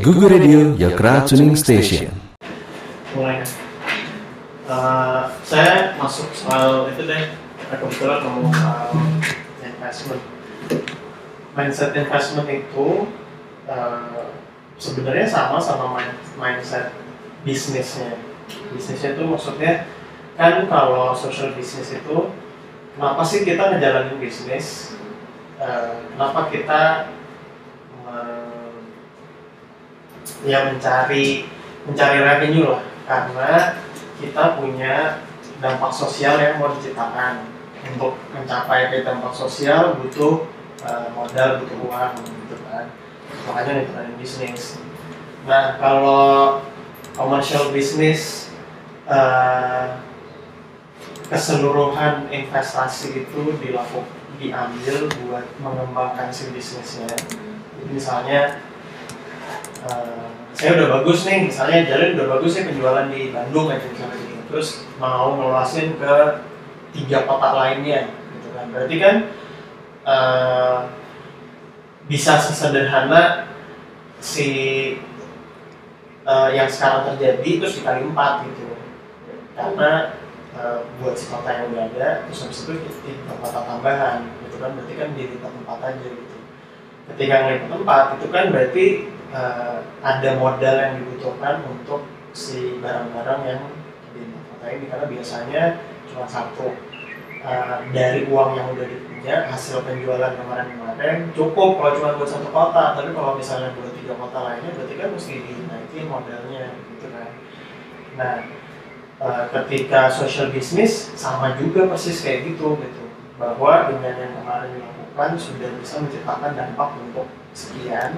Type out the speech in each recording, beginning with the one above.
Google Radio, your crowd tuning station. mulai. Uh, saya masuk soal itu deh. Kebetulan ngomong soal investment. Mindset investment itu uh, sebenarnya sama sama mind- mindset bisnisnya. Bisnisnya itu maksudnya kan kalau social business itu kenapa sih kita ngejalanin bisnis? Uh, kenapa kita men- ya mencari mencari revenue lah. Karena kita punya dampak sosial yang mau diciptakan. Untuk mencapai ke dampak sosial butuh uh, modal butuh uang gitu kan. Makanya ngejalanin bisnis. Nah kalau commercial business uh, keseluruhan investasi itu dilakukan diambil buat mengembangkan si bisnisnya. Jadi misalnya eh, saya udah bagus nih misalnya jalan udah bagus nih penjualan di Bandung aja misalnya gitu. Terus mau ngeluasin ke tiga kota lainnya gitu kan. Berarti kan eh, bisa sesederhana si eh, yang sekarang terjadi terus dikali empat gitu. Karena eh, buat si kota yang udah ada terus habis itu di kota tambahan gitu kan. Berarti kan di tempat aja gitu. Ketika ngelihat tempat itu kan berarti eh, ada modal yang dibutuhkan untuk si barang-barang yang di kota ini karena biasanya cuma satu eh, dari uang yang udah dipunya hasil penjualan kemarin-kemarin cukup kalau cuma buat satu kota. Tapi kalau misalnya buat tiga kota lainnya berarti kan mesti dinaikin modalnya gitu kan. Nah eh, ketika social business sama juga persis kayak gitu gitu. Bahwa dengan yang kemarin dilakukan sudah bisa menciptakan dampak untuk sekian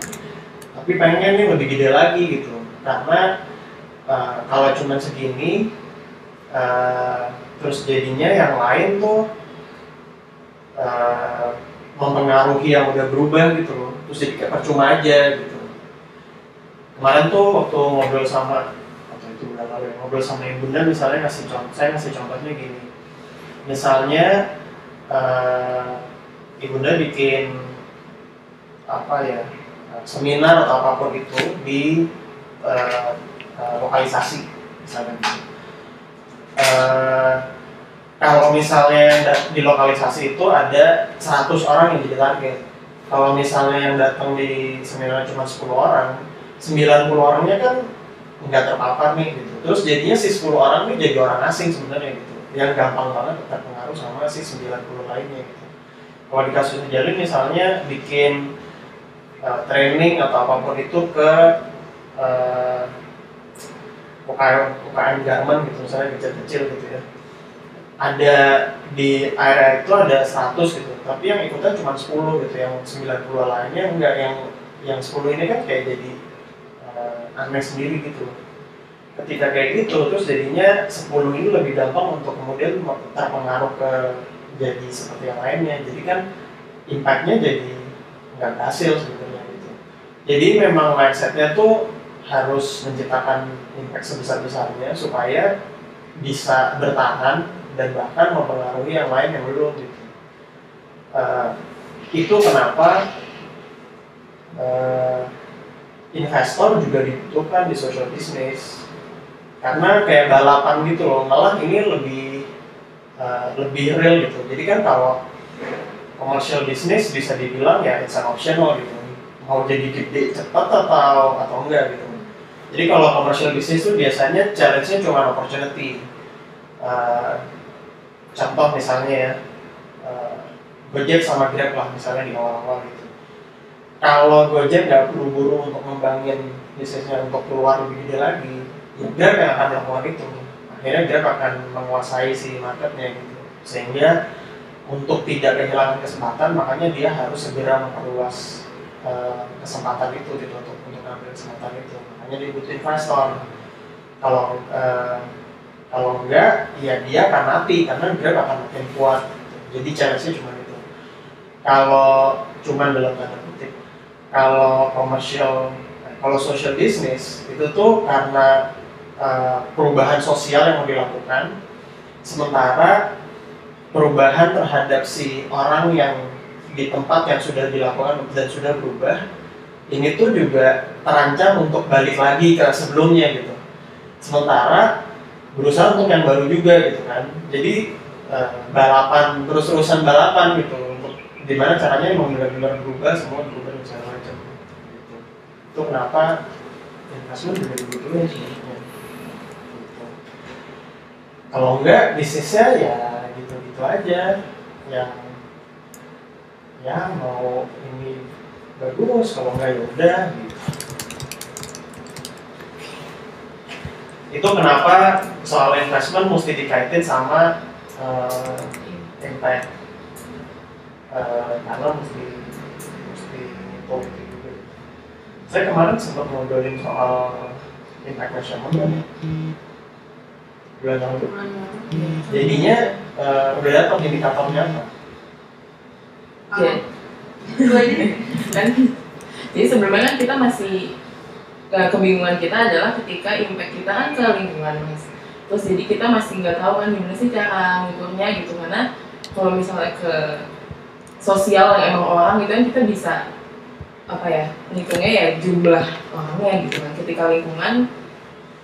tapi pengen nih lebih gede lagi gitu. Karena eh, kalau cuma segini eh, terus jadinya yang lain tuh eh, mempengaruhi yang udah berubah gitu loh. Terus jadi kayak percuma aja gitu. Kemarin tuh waktu ngobrol sama atau itu bulan lalu ya, ngobrol sama ibu bunda misalnya ngasih contoh saya ngasih contohnya gini. Misalnya eh, ibunda bikin apa ya seminar atau apa pun itu di eh, eh, lokalisasi misalnya. Eh, kalau misalnya di lokalisasi itu ada 100 orang yang jadi target. Kalau misalnya yang datang di seminar cuma 10 orang 90 orangnya kan nggak terpapar nih gitu. Terus jadinya si 10 orang ini jadi orang asing sebenarnya gitu. Yang gampang banget terpengaruh sama si 90 lainnya gitu. Kalau di kasus misalnya bikin uh, training atau apa pun itu ke uh, UKM, UKM garment gitu misalnya kecil-kecil gitu ya. Ada di area itu ada 100 gitu tapi yang ikutan cuma 10 gitu yang 90 lainnya enggak yang yang 10 ini kan kayak jadi uh, aneh sendiri gitu. Ketika kayak gitu terus jadinya 10 ini lebih gampang untuk kemudian terpengaruh ke jadi seperti yang lainnya. Jadi kan impactnya jadi nggak berhasil jadi memang mindsetnya tuh harus menciptakan impact sebesar-besarnya supaya bisa bertahan dan bahkan mempengaruhi yang lain yang belum gitu. Eh, itu kenapa eh, investor juga dibutuhkan di social business. Karena kayak balapan gitu loh malah ini lebih uh, lebih real gitu. Jadi kan kalau commercial business bisa dibilang ya it's an optional gitu mau jadi gede cepat atau atau enggak gitu. Jadi kalau commercial business itu biasanya challenge-nya cuma opportunity. Uh, contoh misalnya ya uh, Gojek sama Grab lah misalnya di awal-awal gitu. Kalau Gojek nggak buru-buru untuk ngembangin bisnisnya untuk keluar lebih gede lagi ya Grab yang akan melakukan itu. Akhirnya Grab akan menguasai si marketnya gitu. Sehingga untuk tidak kehilangan kesempatan makanya dia harus segera memperluas uh, kesempatan itu gitu untuk untuk kesempatan itu. Makanya dia butuh investor. Kalau uh, kalau enggak ya dia akan mati karena Grab akan makin kuat. Gitu. jadi challenge-nya cuma itu. Kalau cuma dalam tanda kutip kalau komersial kalau social business itu tuh karena uh, perubahan sosial yang mau dilakukan sementara perubahan terhadap si orang yang di tempat yang sudah dilakukan dan sudah berubah ini tuh juga terancam untuk balik lagi ke sebelumnya gitu. Sementara berusaha untuk yang baru juga gitu kan. Jadi eh, balapan terus-terusan balapan gitu untuk gimana caranya emang benar-benar berubah semua berubah dan segala macam. Gitu. itu kenapa investment juga begitu ya kalau enggak bisnisnya ya gitu-gitu aja. Yang ya mau ini bagus kalau enggak ya udah gitu. itu kenapa soal investment mesti dikaitin sama eh, impact. Eh, karena mesti mesti itu juga. Saya kemarin sempat ngobrolin soal impact measurement kan bulan lalu. Jadinya eh, udah dapat indikatornya apa Kan jadi sebelumnya kan kita masih ke- kebingungan kita adalah ketika impact kita kan ke lingkungan mas. Terus jadi kita masih nggak tahu kan gimana sih cara ngukurnya gitu. Karena kalau misalnya ke sosial yang emang orang gitu kan kita bisa apa ya ngitungnya ya jumlah orangnya gitu kan. Ketika lingkungan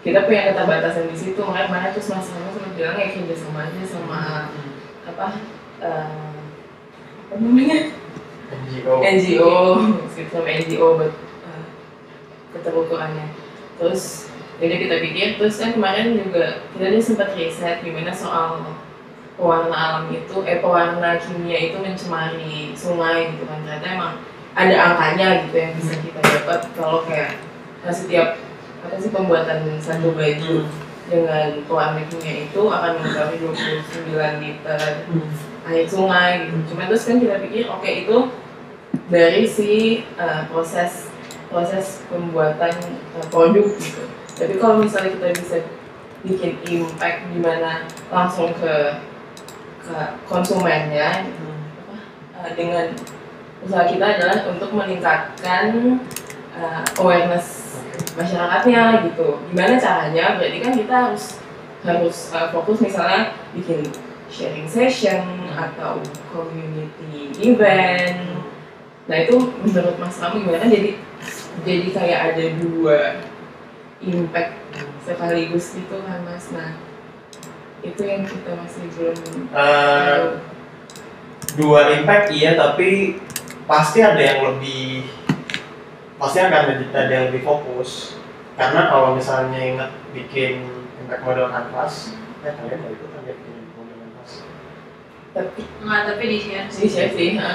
kita punya keterbatasan di situ. Makanya kemarin terus mas Rama sempat bilang ya kerja sama aja sama apa eh, apa namanya NGO NGO sama NGO buat uh, keterukurannya terus jadi kita pikir terus kan kemarin juga kita juga sempat riset gimana soal pewarna alam itu eh pewarna kimia itu mencemari sungai gitu kan. Ternyata emang ada angkanya gitu yang bisa kita dapat kalau kayak nah, setiap apa sih pembuatan satu baju dengan pewarna kimia itu akan mencapai 29 liter air sungai gitu. Cuma terus kan kita pikir oke itu dari si uh, proses proses pembuatan uh, produk gitu. Tapi kalau misalnya kita bisa bikin impact di mana langsung ke ke konsumennya gitu, apa, uh, dengan usaha kita adalah untuk meningkatkan uh, awareness masyarakatnya gitu. Gimana caranya? Berarti kan kita harus harus uh, fokus misalnya bikin sharing session atau community event. Nah itu menurut Mas Ramu gimana? Jadi jadi kayak ada dua impact sekaligus gitu kan Mas. Nah itu yang kita masih belum tahu. dua impact iya tapi pasti ada yang lebih pasti akan ada, ada yang lebih fokus karena kalau misalnya ingat bikin impact model canvas ya kalian mau ikutan ya bikin model canvas tapi Nggak, tapi di ah,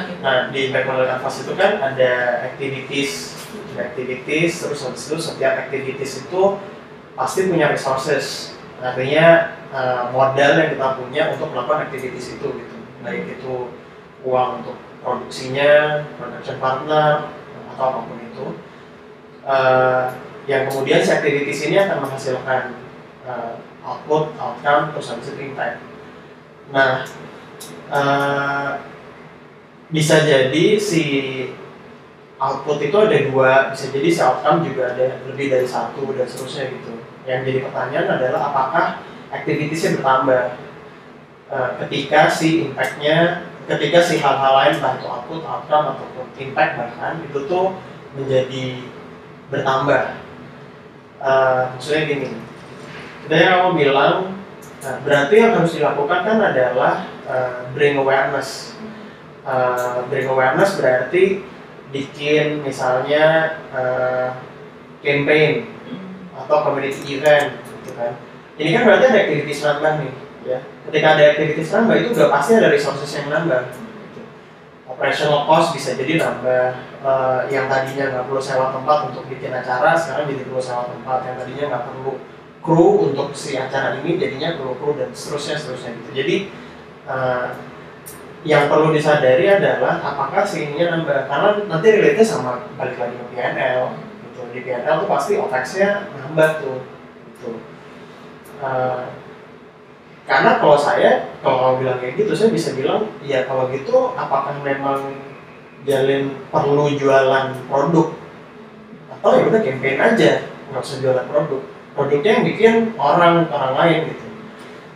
gitu. nah di impact model canvas itu kan ada activities. Ada activities terus habis itu setiap activities itu pasti punya resources. Artinya eh, modal yang kita punya untuk melakukan activities itu gitu. Baik itu uang untuk produksinya production partner atau apa pun itu. Eh, yang kemudian si activities ini akan menghasilkan eh, output outcome terus habis itu impact. Nah eh, bisa jadi si output itu ada dua. Bisa jadi si outcome juga ada lebih dari satu dan seterusnya gitu. Yang jadi pertanyaan adalah apakah activitiesnya bertambah? Eh, ketika si impactnya ketika si hal-hal lain entah itu output outcome ataupun impact bahkan itu tuh menjadi bertambah. Eh, maksudnya gini. Kita yang kamu bilang nah, berarti yang harus dilakukan kan adalah eh, bring awareness. Eh, bring awareness berarti bikin misalnya eh, campaign atau community event gitu kan. Ini kan berarti ada activities nambah nih ya. Ketika ada activities nambah itu udah pasti ada resources yang nambah gitu. operational cost bisa jadi nambah Eh, yang tadinya nggak perlu sewa tempat untuk bikin acara sekarang jadi perlu sewa tempat. Yang tadinya nggak perlu kru untuk si acara ini jadinya perlu kru dan seterusnya seterusnya gitu. Jadi eh, yang perlu disadari adalah apakah si ininya nambah karena nanti relate sama balik lagi ke PNL gitu. Di PNL tuh pasti OPEX-nya nambah tuh gitu. Eh, karena kalau saya kalau bilang kayak gitu saya bisa bilang ya kalau gitu apakah memang jalin perlu jualan produk? Atau ya udah campaign aja nggak usah jualan produk. Produknya yang bikin orang orang lain gitu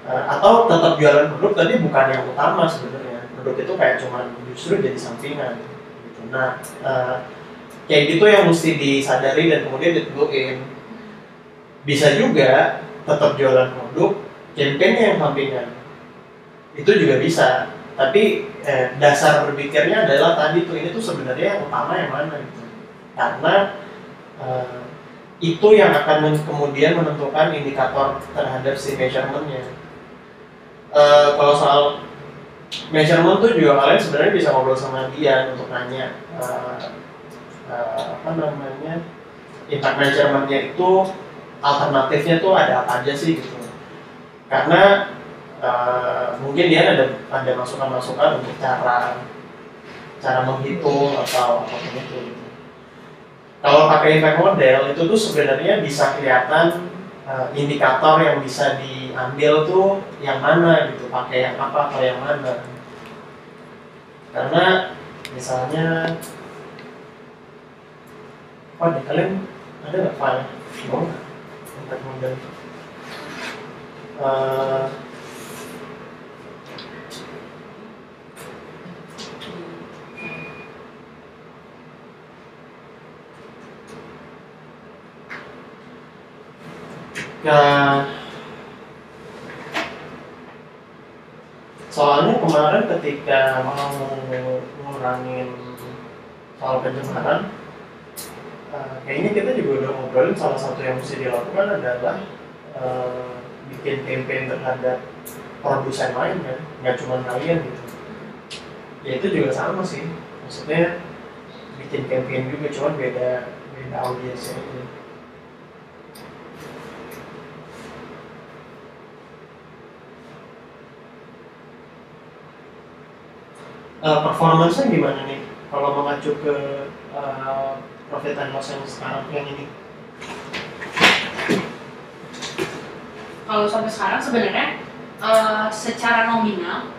atau tetap jualan produk tapi bukan yang utama sebenarnya. Produk itu kayak cuman justru jadi sampingan gitu. Nah eh, kayak gitu yang mesti disadari dan kemudian ditentuin bisa juga tetap jualan produk campaign yang sampingan. Itu juga bisa. Tapi eh, dasar berpikirnya adalah tadi tuh ini tuh sebenarnya yang utama yang mana gitu. Karena eh, itu yang akan men- kemudian menentukan indikator terhadap si measurementnya Eh, kalau soal measurement tuh juga kalian sebenarnya bisa ngobrol sama dia untuk nanya eh, eh, apa namanya impact measurementnya itu alternatifnya tuh ada apa aja sih gitu karena eh, mungkin dia ada ada masukan-masukan untuk cara cara menghitung atau apa pun itu gitu. kalau pakai impact model itu tuh sebenarnya bisa kelihatan eh, indikator yang bisa diambil tuh yang mana gitu pakai yang apa atau yang mana. Karena misalnya oh di kalian ada nggak file? Mau nggak? Model. Eh, ya soalnya kemarin ketika mau ngurangin soal pencemaran eh, kayaknya kita juga udah ngobrolin salah satu yang mesti dilakukan adalah eh, bikin campaign terhadap produsen lain kan nggak cuma kalian gitu. Ya itu juga sama sih. Maksudnya bikin campaign juga cuma beda beda audiensnya aja Eh, performance-nya gimana nih? Kalau mengacu ke eh, profit and loss yang sekarang yang ini. Kalau sampai sekarang sebenarnya eh, secara nominal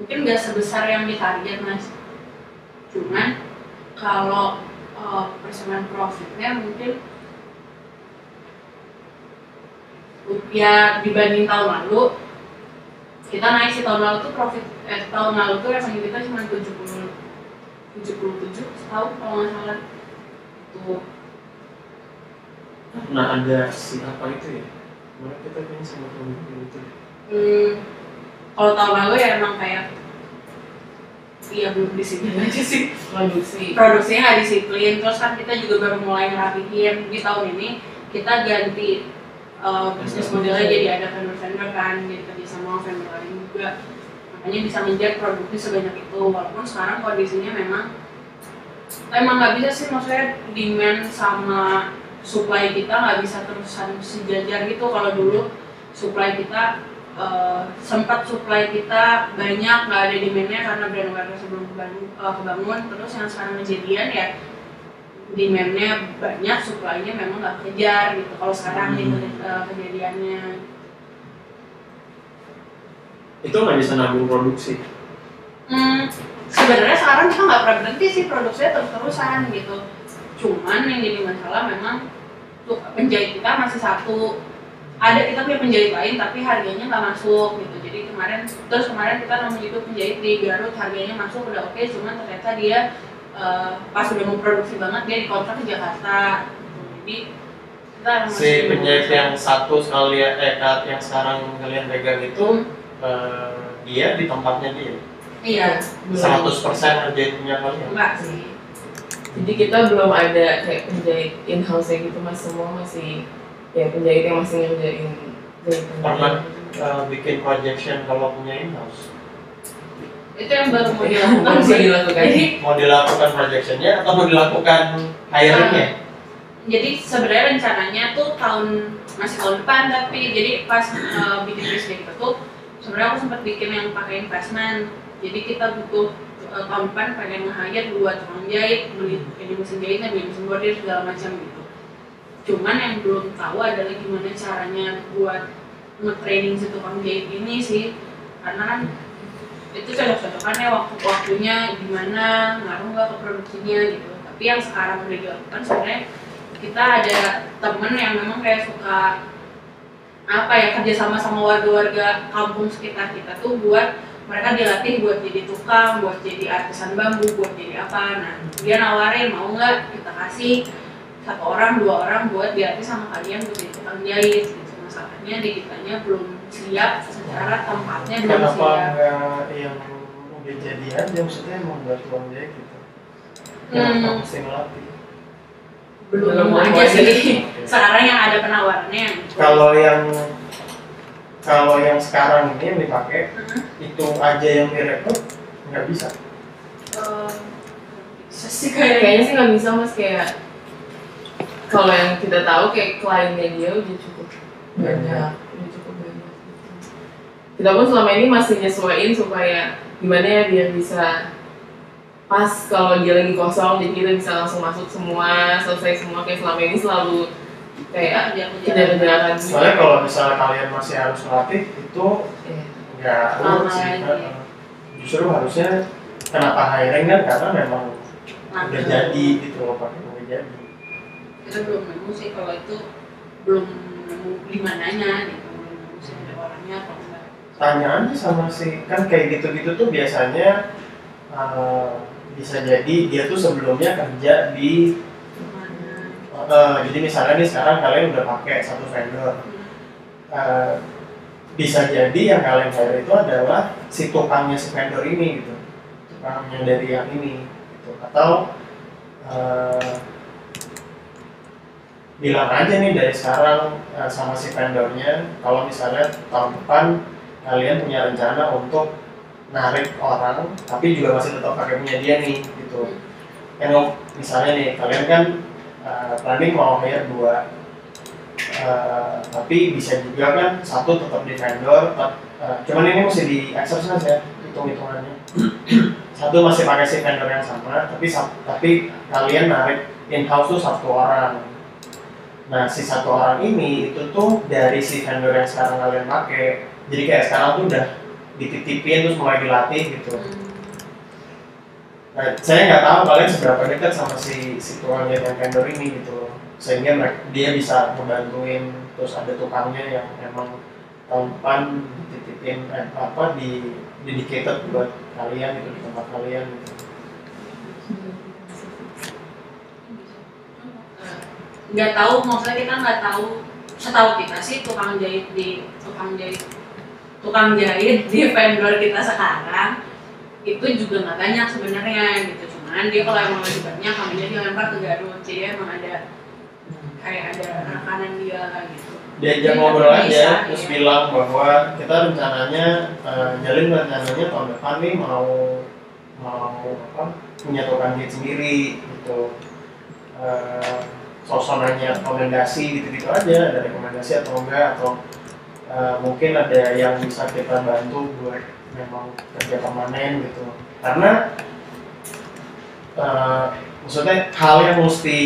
mungkin nggak sebesar yang ditarget mas. Cuman kalau eh, persenan profitnya mungkin ya dibanding tahun lalu kita naik sih tahun lalu tuh profit eh, tahun lalu tuh revenue kita cuma 70 77 setahun kalau nggak salah. Tuh. Nah ada si apa itu ya? Mana kita kayaknya sama temen gitu Hmm, kalau tahun lalu ya emang kayak iya belum disiplin aja sih. Produksi. Produksinya nggak disiplin. Terus kan kita juga baru mulai ngerapihin. Di tahun ini kita ganti uh, bisnis modelnya jadi ada vendor-vendor kan jadi kerja sama vendor lain juga. Makanya bisa menjadi produksi sebanyak itu. Walaupun sekarang kondisinya memang emang nggak bisa sih. Maksudnya demand sama supply kita nggak bisa terusan sejajar gitu. Kalau dulu supply kita eh, sempat supply kita banyak nggak ada demandnya karena brand awareness sebelum kebangun, eh, kebangun. Terus yang sekarang kejadian ya demandnya banyak supply-nya memang nggak kejar gitu. Kalau sekarang Hmm. gitu kejadiannya itu nggak bisa nabung produksi Hmm, sebenarnya sekarang kita nggak pernah berhenti sih produksinya terus-terusan gitu. Cuman yang jadi masalah memang tuh penjahit kita masih satu. Ada kita punya penjahit lain tapi harganya nggak masuk gitu. Jadi kemarin terus kemarin kita nemu juga penjahit di Garut harganya masuk udah oke, cuman ternyata dia eh, pas udah mau produksi banget dia dikontrak ke Jakarta. Gitu. Jadi kita masih si penjahit yang satu sekalian eh yang sekarang kalian pegang itu eh, dia di tempatnya dia Iya, 100% ngerjain punya kalian enggak sih. jadi kita belum ada kayak penjahit in house gitu mas semua masih ya penjahit yang masih ngerjain Pernah. Eh, bikin projection kalau punya in-house Itu yang baru mau dilakukan sih. dilakukan. Jadi mau dilakukan projectionnya atau mau dilakukan hiringnya jadi sebenarnya rencananya tuh tahun masih tahun depan tapi jadi pas uh, bikin bisnis kita tuh sebenarnya aku sempat bikin yang pakai investment. Jadi kita butuh uh, pengen nge-hire tukang jahit beli ini mesin jahitnya beli mesin bordir segala macam gitu. Cuman yang belum tahu adalah gimana caranya buat nge-training si tukang jahit ini sih. Karena kan itu cocok-cocokannya waktu-waktunya gimana ngaruh nggak ke produksinya gitu. Tapi yang sekarang udah dilakukan sebenarnya kita ada temen yang memang kayak suka apa ya kerja sama warga-warga kampung sekitar kita tuh buat mereka dilatih buat jadi tukang, buat jadi artisan bambu, buat jadi apa. Nah, dia nawarin mau nggak kita kasih satu orang, dua orang buat dilatih sama kalian buat jadi tukang jahit. Gitu. Masalahnya di kitanya belum siap secara tempatnya belum Kenapa siap. nggak yang udah jadi aja maksudnya emang buat uang jahit gitu. Hmm. Kenapa mesti ngelatih? Belum Belum aja mau sih. Sekarang yang ada penawarannya. Kalau yang kalau yang sekarang ini yang dipakai Hmm. itu aja yang direkrut nggak bisa. Eh, bisa sih kayaknya. Kayaknya sih nggak bisa mas kayak kalau yang kita tahu kayak kliennya dia udah cukup banyak, udah cukup banyak. Kita pun selama ini masih nyesuaiin supaya gimana ya biar bisa pas kalau dia lagi kosong jadi kita bisa langsung masuk semua selesai semua kayak selama ini selalu kayak Kerja-kerja. kejar-kejaran gitu. Soalnya kalau misalnya kalian masih harus melatih itu Iya. nggak Lama urut sih. Justru harusnya kenapa hiring kan karena memang Nah, udah jadi gitu loh pakai udah jadi. kita belum nemu sih kalau itu belum nemu di mananya gitu belum nemu sih ada orangnya atau enggak Tanya aja sama si kan kayak gitu-gitu tuh biasanya eh, bisa jadi dia tuh sebelumnya kerja di eh, jadi misalnya nih sekarang kalian udah pakai satu vendor. Eh, bisa jadi yang kalian hire itu adalah si tukangnya si vendor ini gitu. Tukangnya dari yang ini gitu. Atau eh, bilang aja nih dari sekarang eh, sama si vendornya kalau misalnya tahun depan kalian punya rencana untuk narik orang tapi juga masih tetap pakai punya dia nih gitu. Yang misalnya nih kalian kan eh, planning mau hire dua. Eh, tapi bisa juga kan satu tetap di vendor tet- eh, cuman ini mesti di exercise ya hitung hitungannya satu masih pakai si vendor yang sama tapi tapi kalian narik in house tuh satu orang. Nah si satu orang ini itu tuh dari si vendor yang sekarang kalian pakai jadi kayak sekarang tuh udah dititipin terus mulai dilatih gitu Nah, saya nggak tahu kalian seberapa dekat sama si si jahit yang vendor ini gitu sehingga dia bisa ngebantuin terus ada tukangnya yang emang tahun depan dititipin eh, apa di dedicated buat kalian itu di tempat kalian gitu. nggak tahu maksudnya kita nggak tahu setahu kita sih tukang jahit di tukang jahit tukang jahit di vendor kita sekarang itu juga nggak banyak sebenarnya gitu. Cuman dia kalau emang lebih banyak kami dia lempar ke Garut. Jadi emang ada kayak ada rekanan dia gitu. Diajak Jadi ngobrol bisa, aja terus iya. bilang bahwa kita rencananya eh, jalin rencananya tahun depan nih mau mau apa punya tukang jahit sendiri gitu. Eh, sosok nanya rekomendasi gitu-gitu aja ada rekomendasi atau enggak atau eh, mungkin ada yang bisa kita bantu buat memang kerja permanen gitu. Karena eh, maksudnya hal yang mesti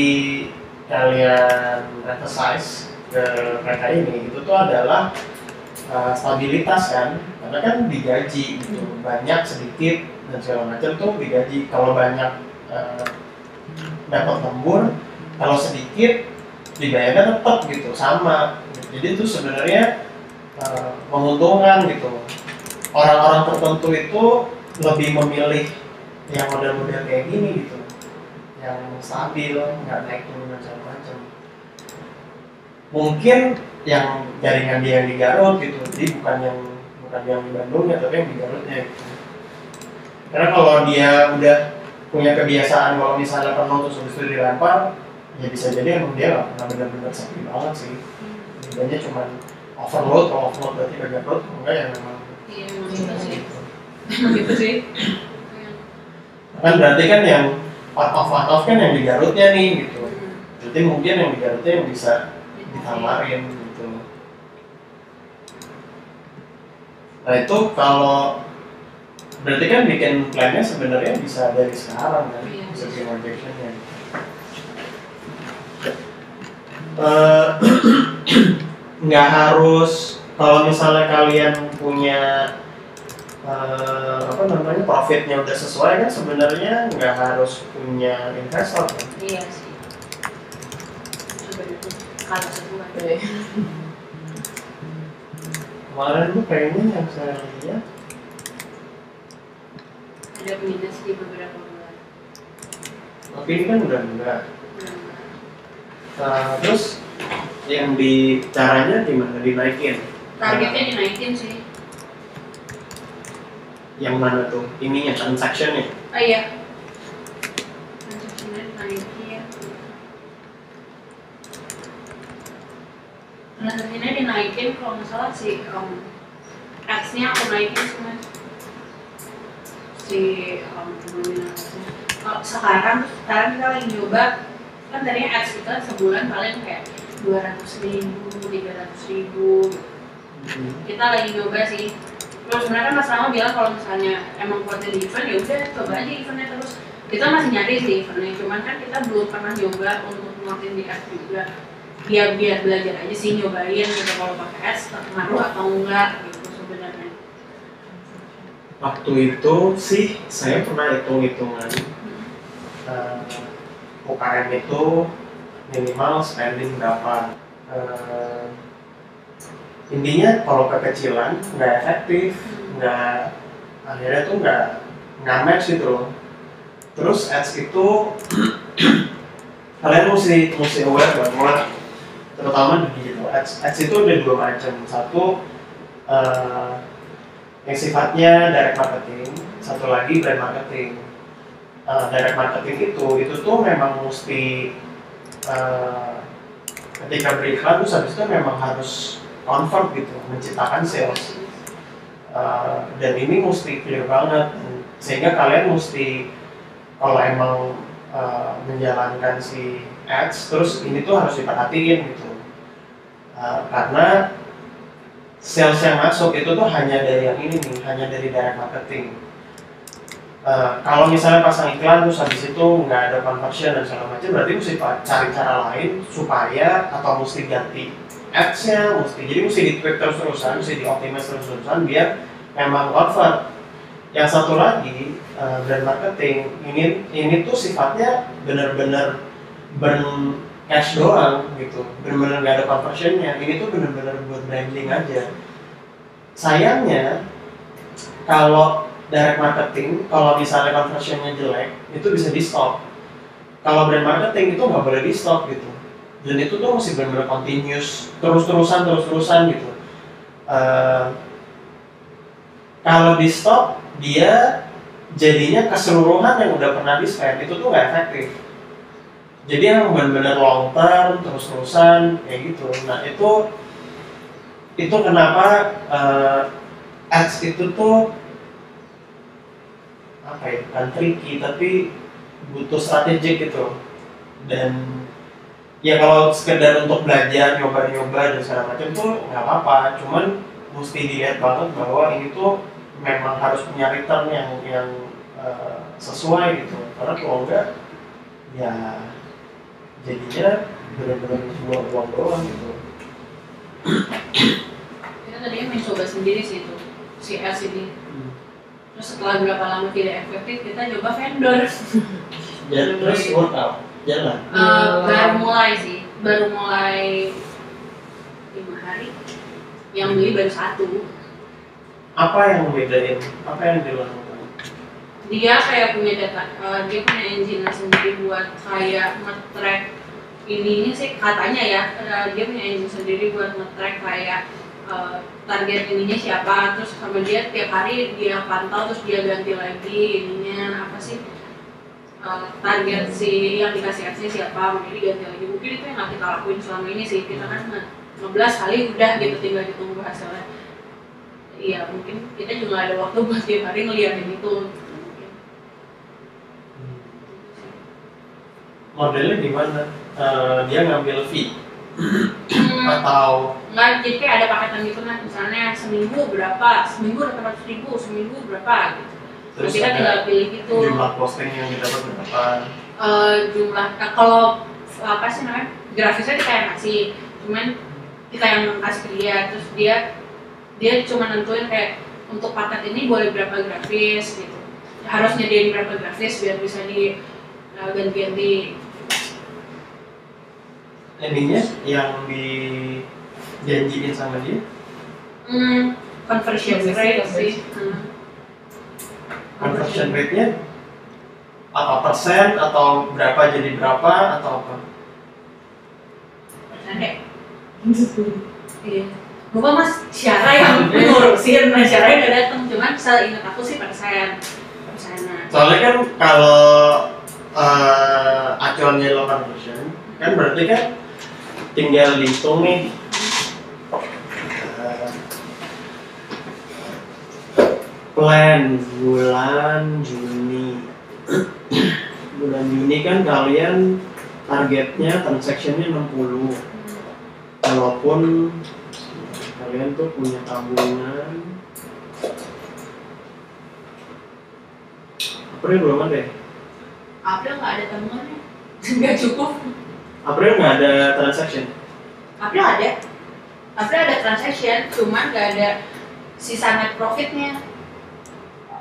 kalian emphasize ke mereka ini itu tuh adalah uh, stabilitas kan. Karena kan digaji gitu. Banyak sedikit dan segala macam tuh digaji. Kalau banyak uh, dapat lembur kalau sedikit dibayarnya tetap gitu. Sama. Jadi itu sebenarnya uh, menguntungkan gitu. Orang-orang tertentu itu lebih memilih yang model-model kayak gini gitu. Yang stabil nggak naik turun dan segala macam mungkin yang jaringan dia yang di Garut gitu jadi bukan yang bukan yang di Bandungnya tapi yang di Garutnya gitu. Karena kalau dia udah punya kebiasaan kalau misalnya penuh terus habis itu dilempar ya bisa jadi emang dia nggak pernah benar-benar sepi banget sih. Bedanya cuma overload kalau overload berarti bagian kalau enggak ya memang. Iya emang gitu sih. Gitu. gitu sih. Kan berarti kan yang part of part of kan yang di Garutnya nih gitu. Berarti mungkin yang di Garutnya yang bisa ditawarin gitu. Nah itu kalau berarti kan bikin plannya sebenarnya bisa dari sekarang kan? Iya. bisa bikin projectionnya Eh, nggak harus kalau misalnya kalian punya eh, apa namanya profitnya udah sesuai kan sebenarnya nggak harus punya investor. Kan iya sih. Coba itu kalau sebulan Oke. kemarin tuh kayaknya yang saya lihat. Ada minus di beberapa bulan. Tapi ini kan udah enggak Nah, Nah, terus yang di caranya gimana? Dinaikin? Targetnya dinaikin sih. Yang mana tuh? Ininya transactionnya? Oh iya. Transaksinya dinaikin. Transaksinya dinaikin kalau nggak salah si um, ads-nya aku naikin mas. Si um, nominalnya kalau sekarang sekarang kita lagi nyoba kan tadi ads kita sebulan paling kayak dua ratus ribu tiga ratus ribu kita lagi nyoba sih. Terus sebenarnya kan mas Rama bilang kalau misalnya emang kuatnya di event ya udah coba aja eventnya terus. Kita masih nyari sih eventnya cuman kan kita belum pernah nyoba untuk ngelakuin di ads juga. Biar biar belajar aja sih nyobain gitu kalau pakai ads terpengaruh atau enggak gitu sebenarnya. Waktu itu sih saya pernah hitung hitungan uh, UKM itu minimal spending berapa? Eh, intinya kalau kekecilan nggak efektif nggak akhirnya tuh nggak nggak match gitu loh. Terus ads itu kalian mesti mesti aware bahwa terutama di digital ads. Ads itu ada dua macam. Satu eh, yang sifatnya direct marketing satu lagi brand marketing Eh, direct marketing itu itu tuh memang mesti eh, ketika beriklan terus habis itu memang harus convert gitu menciptakan sales. Uh, dan ini mesti clear banget sehingga kalian mesti kalau emang uh, menjalankan si ads terus ini tuh harus diperhatiin gitu. Uh, karena sales yang masuk itu tuh hanya dari yang ini nih hanya dari direct marketing Uh, kalau misalnya pasang iklan terus habis itu nggak ada conversion dan segala macam berarti mesti cari cara lain supaya atau mesti ganti ads-nya mesti jadi mesti di tweak terus-terusan mesti dioptimize terus-terusan biar memang convert yang satu lagi uh, brand marketing ini ini tuh sifatnya benar-benar burn cash doang gitu. Benar-benar nggak ada conversionnya. Ini tuh benar-benar buat branding aja. Sayangnya kalau direct marketing kalau misalnya conversionnya jelek itu bisa di stop kalau brand marketing itu nggak boleh di stop gitu. Dan itu tuh mesti benar-benar continuous terus-terusan terus-terusan gitu. Eh, kalau di stop dia jadinya keseluruhan yang udah pernah di spend itu tuh nggak efektif. Jadi yang benar-benar long term terus-terusan kayak gitu. Nah itu itu kenapa eh, ads itu tuh apa ya bukan tricky tapi butuh strategik gitu. Dan ya kalau sekedar untuk belajar nyoba-nyoba dan segala macam tuh nggak apa-apa. Cuman mesti dilihat banget bahwa ini tuh memang harus punya return yang yang eh, sesuai gitu. Karena kalau enggak ya jadinya benar-benar buang uang doang gitu. Kita tadinya mencoba sendiri sih itu si ads ini terus setelah berapa lama tidak efektif kita coba vendor. Ya, terus workout jalan. Eh, baru mulai sih. Baru mulai lima hari. Yang beli baru satu. Apa yang membedain apa yang dilakukan dia kayak punya data eh, dia punya engine sendiri buat kayak nge-track ininya sih katanya ya eh, dia punya engine sendiri buat nge-track kayak eh, target ininya siapa terus sama dia tiap hari dia pantau terus dia ganti lagi ininya apa sih eh, target si yang dikasih ads siapa mungkin diganti lagi. Mungkin itu yang nggak kita lakuin selama ini sih. Kita kan nge- ngeblas kali udah gitu tinggal ditunggu hasilnya. Iya mungkin kita juga ada waktu buat tiap hari ngeliatin itu. Modelnya gimana? Eh, dia ngambil fee atau? Nggak jadi kayak ada paketan gitu kan misalnya seminggu berapa? Seminggu dapat ratus ribu seminggu berapa? Gitu. Terus kita tinggal pilih gitu. jumlah posting yang didapat berapa? Eh, jumlah nah, kalau apa sih namanya? Grafisnya kita yang kasih cuman kita yang kasih ke dia. Terus dia dia cuma nentuin kayak untuk paket ini boleh berapa grafis gitu. Harus nyediain berapa grafis biar bisa di eh, ganti-ganti ininya yang dijanjiin sama dia hmm, conversion rate rate. sih hmm. conversion rate-nya apa persen atau berapa jadi berapa atau apa Persen deh. Iya. Lupa mas, Syara yang ngurusin, nah Syara yang gak dateng, cuman seingat aku sih persen persenan. soalnya kan kalau uh, acuannya low conversion kan berarti kan tinggal dihitung nih. Plan bulan Juni. Bulan Juni kan kalian targetnya transactionnya 60 walaupun kalian tuh punya tabungan. April belum ada ya? April nggak ada tabungannya, nggak cukup. April nggak ada transaction April ada, April ada transaction, cuman nggak ada sisa net profitnya.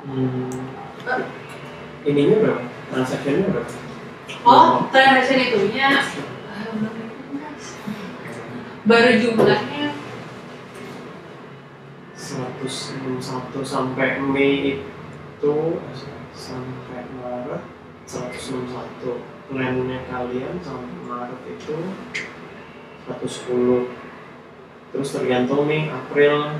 hmm. ininya berapa? transactionnya berapa? Oh, transaction itunya hitung, guys. baru jumlahnya 161 sampai Mei itu sampai Maret 161 plannya kalian sampai Maret itu 110 terus tergantung nih April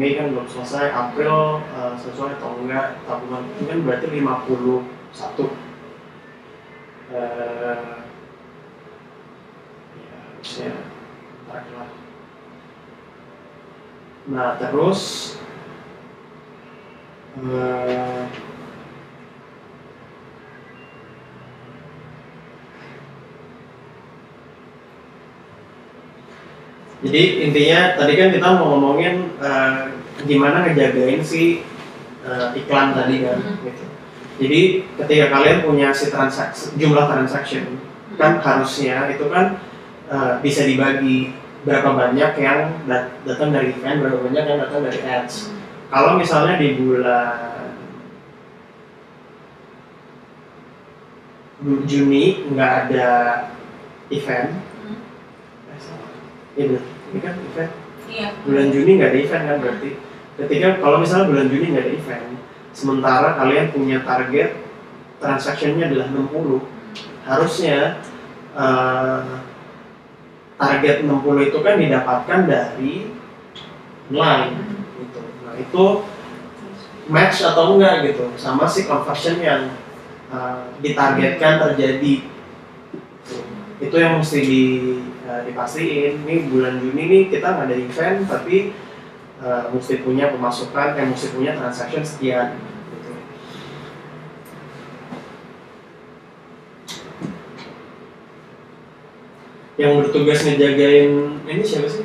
Mei kan belum selesai April eh, sesuai atau enggak tabungan itu kan berarti 51 Eh, ya harusnya ntar lah Nah terus eh, Jadi intinya tadi kan kita mau ngomongin eh, gimana ngejagain si eh, iklan tadi kan Hmm. gitu. Jadi ketika kalian punya si transaksi jumlah transaction kan harusnya itu kan eh, bisa dibagi berapa banyak yang dat- datang dari event, berapa banyak yang datang dari ads. Kalau misalnya di bulan Juni nggak ada event, Hmm. Iya benar. Ini kan event. Iya. Bulan Juni nggak ada event kan berarti. Ketika kalau misalnya bulan Juni nggak ada event, sementara kalian punya target transaksinya adalah 60, harusnya eh, target 60 itu kan didapatkan dari online gitu. Nah itu match atau enggak gitu sama si conversion yang uh, ditargetkan terjadi itu yang mesti di, uh, dipastiin nih bulan Juni nih kita nggak ada event tapi uh, mesti punya pemasukan eh mesti punya transaction sekian gitu. yang bertugas ngejagain ini siapa sih?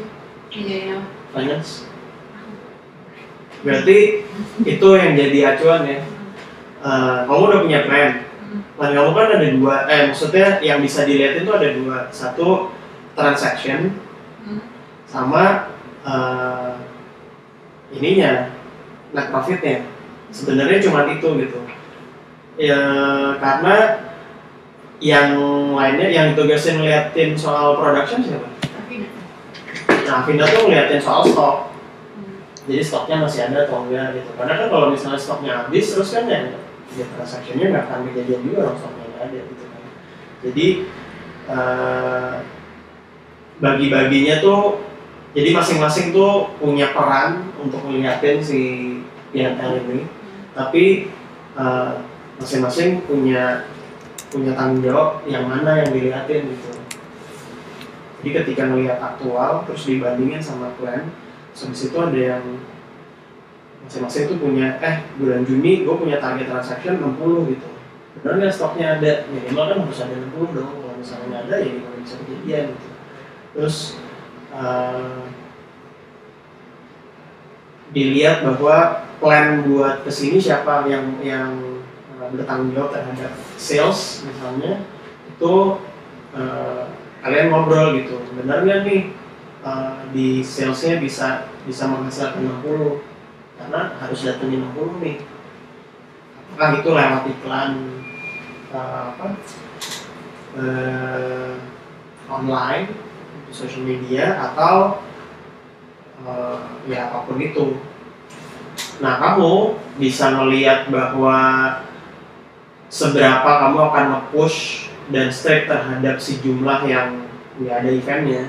Iya, iya. finance. Berarti itu yang jadi acuan ya. Eh, kamu udah punya plan. Plan kamu kan ada dua eh maksudnya yang bisa dilihat itu ada dua. Satu transaction Hmm. sama eh, ininya net profitnya sebenarnya cuma itu gitu ya karena yang lainnya yang ditugasin ngeliatin soal production siapa? Nah, Vinda tuh ngeliatin soal stok Hmm. jadi stoknya masih ada atau enggak gitu karena kan kalau misalnya stoknya habis terus kan ya, ya transaksinya nggak akan kejadian juga kalau stoknya nggak ada gitu kan jadi eh, bagi-baginya tuh jadi masing-masing tuh punya peran untuk ngeliatin si PNL ini. Tapi eh, masing-masing punya punya tanggung jawab yang mana yang dilihatin gitu. Jadi ketika ngelihat aktual terus dibandingin sama plan habis itu ada yang masing-masing tuh punya eh bulan Juni gue punya target transaction 60 gitu. Benar nggak stoknya ada? Minimal kan harus ada 60 dong. Kalau misalnya nggak ada ya gimana bisa kejadian gitu terus eh, dilihat bahwa plan buat ke sini siapa yang yang eh, bertanggung jawab terhadap sales misalnya itu eh, kalian ngobrol gitu. Benar nggak nih eh, di salesnya bisa bisa menghasilkan 60 karena harus datengin 60 nih. Apakah itu lewat iklan eh, apa eh, online social media atau eh, ya apa pun itu Nah, kamu bisa melihat bahwa seberapa kamu akan nge-push dan strict terhadap si jumlah yang nggak ada eventnya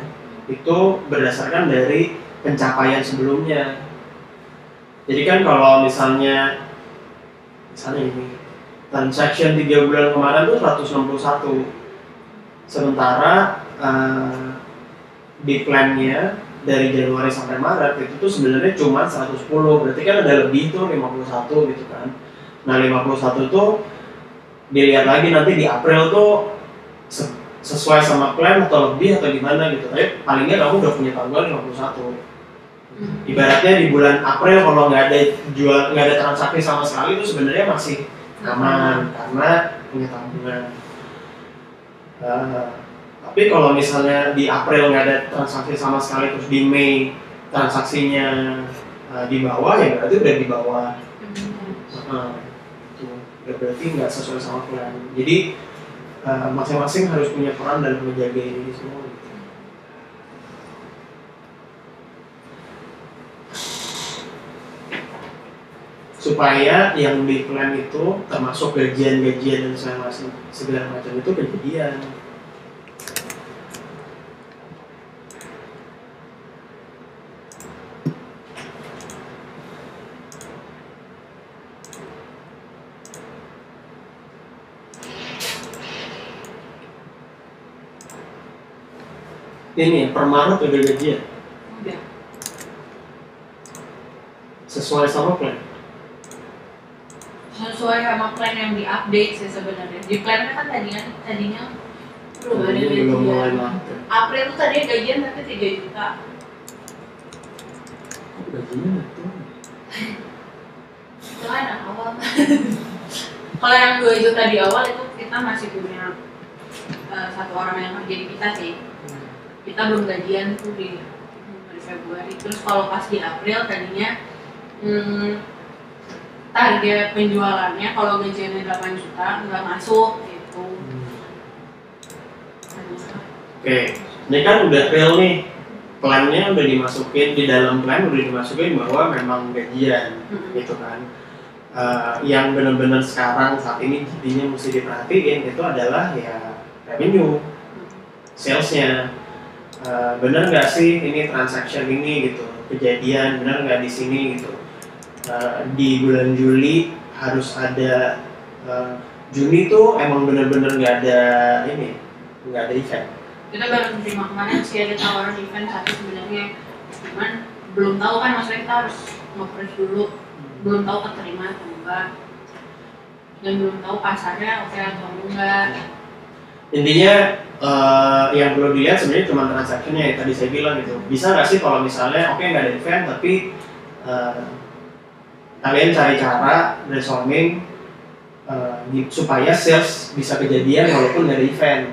itu berdasarkan dari pencapaian sebelumnya. Jadi kan kalau misalnya misalnya ini transaction 3 bulan kemarin tuh 161 sementara eh, di plannya dari Januari sampai Maret itu tuh sebenarnya cuma 110 berarti kan ada lebih tuh 51 gitu kan. Nah 51 tuh dilihat lagi nanti di April tuh se- sesuai sama plan atau lebih atau gimana gitu. Tapi paling nggak kamu udah punya tanggal 51 ibaratnya di bulan April kalau nggak ada jual nggak ada transaksi sama sekali itu sebenarnya masih aman karena punya tabungan. Eh, tapi kalau misalnya di April nggak ada transaksi sama sekali terus di Mei transaksinya eh, di bawah ya berarti udah di bawah. Eh, itu Ya berarti nggak sesuai sama plan. Jadi eh, masing-masing harus punya peran dalam menjaga ini semua. gitu. supaya yang di plan itu termasuk gajian-gajian dan segala macam segala macam itu kejadian. Ini ya, per Maret udah gajian Udah. sesuai sama plan. Sesuai sama plan yang di-update sih sebenarnya. Di plan kan tadinya tadinya belum ada Tadinya belum mulai gajian. makan. April tuh tadinya gajian tapi 3 juta. Gajinya turun. Itu kan awal. Kalau yang 2 juta di awal itu kita masih punya eh, satu orang yang kerja di kita sih. Kita belum gajian tuh di, di Februari. Terus kalau pas di April tadinya hmm, target penjualannya kalau gajiannya 8 juta nggak masuk gitu. Oke, ini kan udah real nih. Plannya udah dimasukin di dalam plan udah dimasukin bahwa memang gajian Mm-mm. gitu kan. Eh, yang benar-benar sekarang saat ini jadinya mesti diperhatiin itu adalah ya revenue, salesnya. Eh, bener nggak sih ini transaction ini gitu kejadian bener nggak di sini gitu. Eh, di bulan Juli harus ada eh, Juni tuh emang bener-bener nggak ada ini nggak ada event. kita baru terima kemarin sih ada tawaran event satu sebenarnya cuman belum tahu kan maksudnya kita harus nge dulu belum tahu keterima atau enggak dan belum tahu pasarnya oke atau enggak intinya eh, yang perlu dilihat sebenarnya cuma transaksinya yang tadi saya bilang gitu. Bisa nggak sih kalau misalnya oke nggak ada event tapi eh, kalian cari cara brainstorming di- supaya sales bisa kejadian walaupun ada event.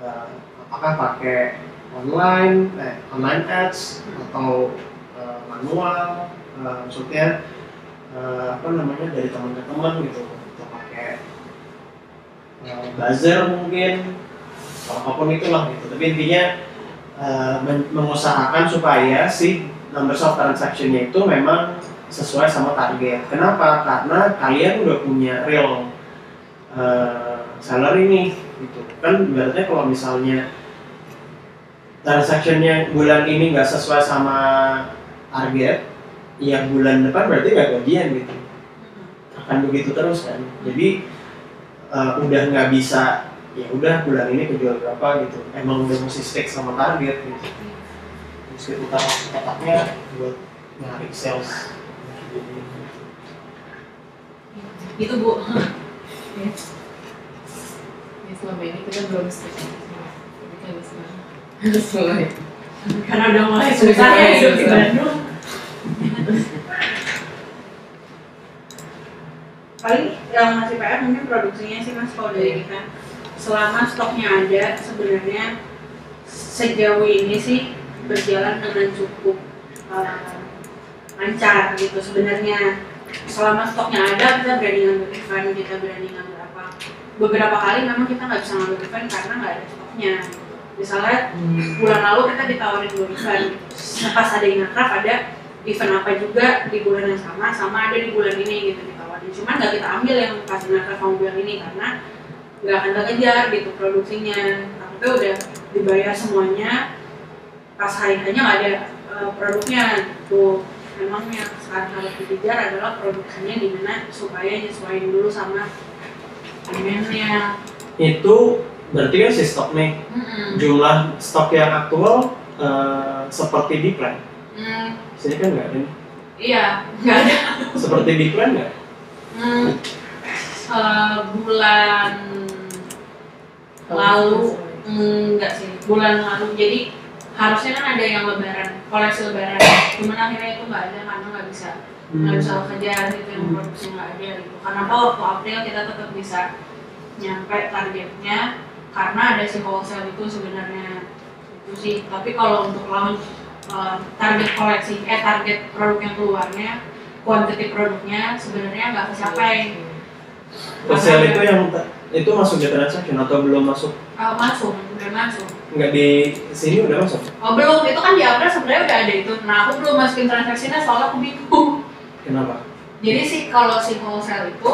Eh, apakah pakai online eh, online ads atau eh, manual eh, maksudnya eh, apa namanya dari teman ke teman gitu atau pakai buzzer mungkin apa pun itulah gitu. Tapi intinya men- mengusahakan supaya si number of transaction-nya itu memang sesuai sama target. Kenapa? Karena kalian udah punya real eh, salary nih gitu. Kan berarti kalau misalnya transaction-nya bulan ini nggak sesuai sama target ya bulan depan berarti nggak gajian gitu. Akan begitu terus kan. Jadi eh, udah nggak bisa ya udah bulan ini kejual berapa gitu. Emang udah mesti stick sama target gitu. Mesti utang otaknya buat nyari sales. Itu bu. Ya. Ya, selama ini kita belum setuju tapi kan mulai karena udah mulai susah ya hidup di Bandung paling yang masih PR mungkin produksinya sih mas kalau dari kita. Selama stoknya ada sebenarnya sejauh ini sih berjalan dengan cukup uh, lancar gitu sebenarnya. Selama stoknya ada kita berani ngambil event kita berani ngambil apa. Beberapa kali memang kita nggak bisa ngambil event karena nggak ada stoknya. Misalnya bulan lalu kita ditawarin dua event. Pas ada yang ada event apa juga di bulan yang sama sama ada di bulan ini gitu cuman nggak kita ambil yang kamu bilang ini karena nggak akan kejar gitu produksinya tapi udah dibayar semuanya pas hari hanya nggak ada eh, produknya tuh memang yang sekarang harus dikejar adalah produksinya gimana supaya nyesuaiin dulu sama demandnya Itu berarti kan si stok nih. Mm-mm. Jumlah stok yang aktual eh, seperti di plan. Hmm, Sini kan nggak ada. iya nggak ada Seperti di plan nggak? Hmm, eh, bulan lalu enggak sih bulan lalu. Jadi harusnya kan ada yang lebaran koleksi lebaran. Cuman akhirnya itu nggak ada karena nggak bisa nggak bisa kejar gitu yang Hmm. produksi nggak ada gitu. Karena apa? Waktu April kita tetap bisa nyampe targetnya karena ada si wholesale itu sebenarnya. Itu sih. Tapi kalau untuk launch eh, target koleksi eh target produk yang keluarnya quantity produknya sebenarnya nggak kecapai Wholesale itu yang itu masuk di transaction atau belum masuk? Oh, masuk, udah masuk. Nggak di sini udah masuk. Oh belum, itu kan di April sebenarnya udah ada itu. Nah aku belum masukin transaksinya soalnya aku bingung. Kenapa? Jadi sih kalau si wholesale itu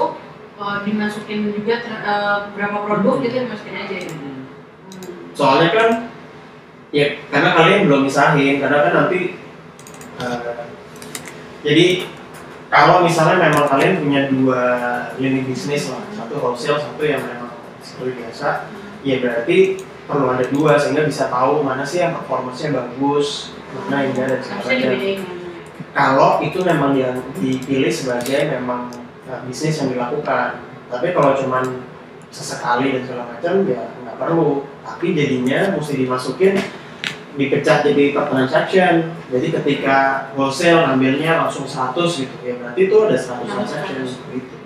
eh, dimasukin juga ter- eh, berapa produk gitu dimasukin aja ya. Hmm. Soalnya kan ya karena kalian belum misahin karena kan nanti eh, jadi kalau misalnya memang kalian punya dua lini bisnis lah satu wholesale satu yang memang seperti biasa ya berarti perlu ada dua sehingga bisa tahu mana sih yang performanya bagus mana yang enggak dan sebagainya mana. kalau itu memang yang dipilih sebagai memang uh, bisnis yang dilakukan. Tapi kalau cuman sesekali dan segala macam ya nggak perlu. Tapi jadinya mesti dimasukin dipecah jadi per transaction. Jadi ketika wholesale ngambilnya langsung 100 gitu ya berarti itu ada 100 transaction gitu.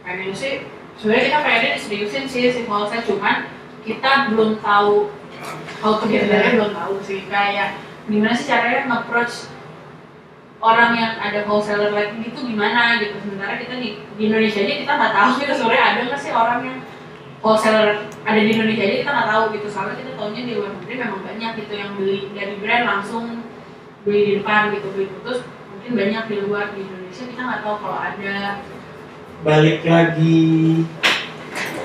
Pengen sih, sebenarnya kita pengennya diseriusin sih si wholesale cuman kita belum tahu how to get there belum tahu sih. Kayak gimana sih caranya nge-approach orang yang ada wholesaler like gitu gimana gitu. Sementara kita di, di Indonesia aja kita nggak tahu gitu sebenarnya ada nggak sih orang yang wholesaler ada di Indonesia aja kita nggak tahu gitu. Soalnya kita tahunya di luar negeri memang banyak gitu yang beli dari brand langsung beli di depan gitu beli putus mungkin banyak di luar di Indonesia. Kita nggak tahu kalau ada. Balik lagi.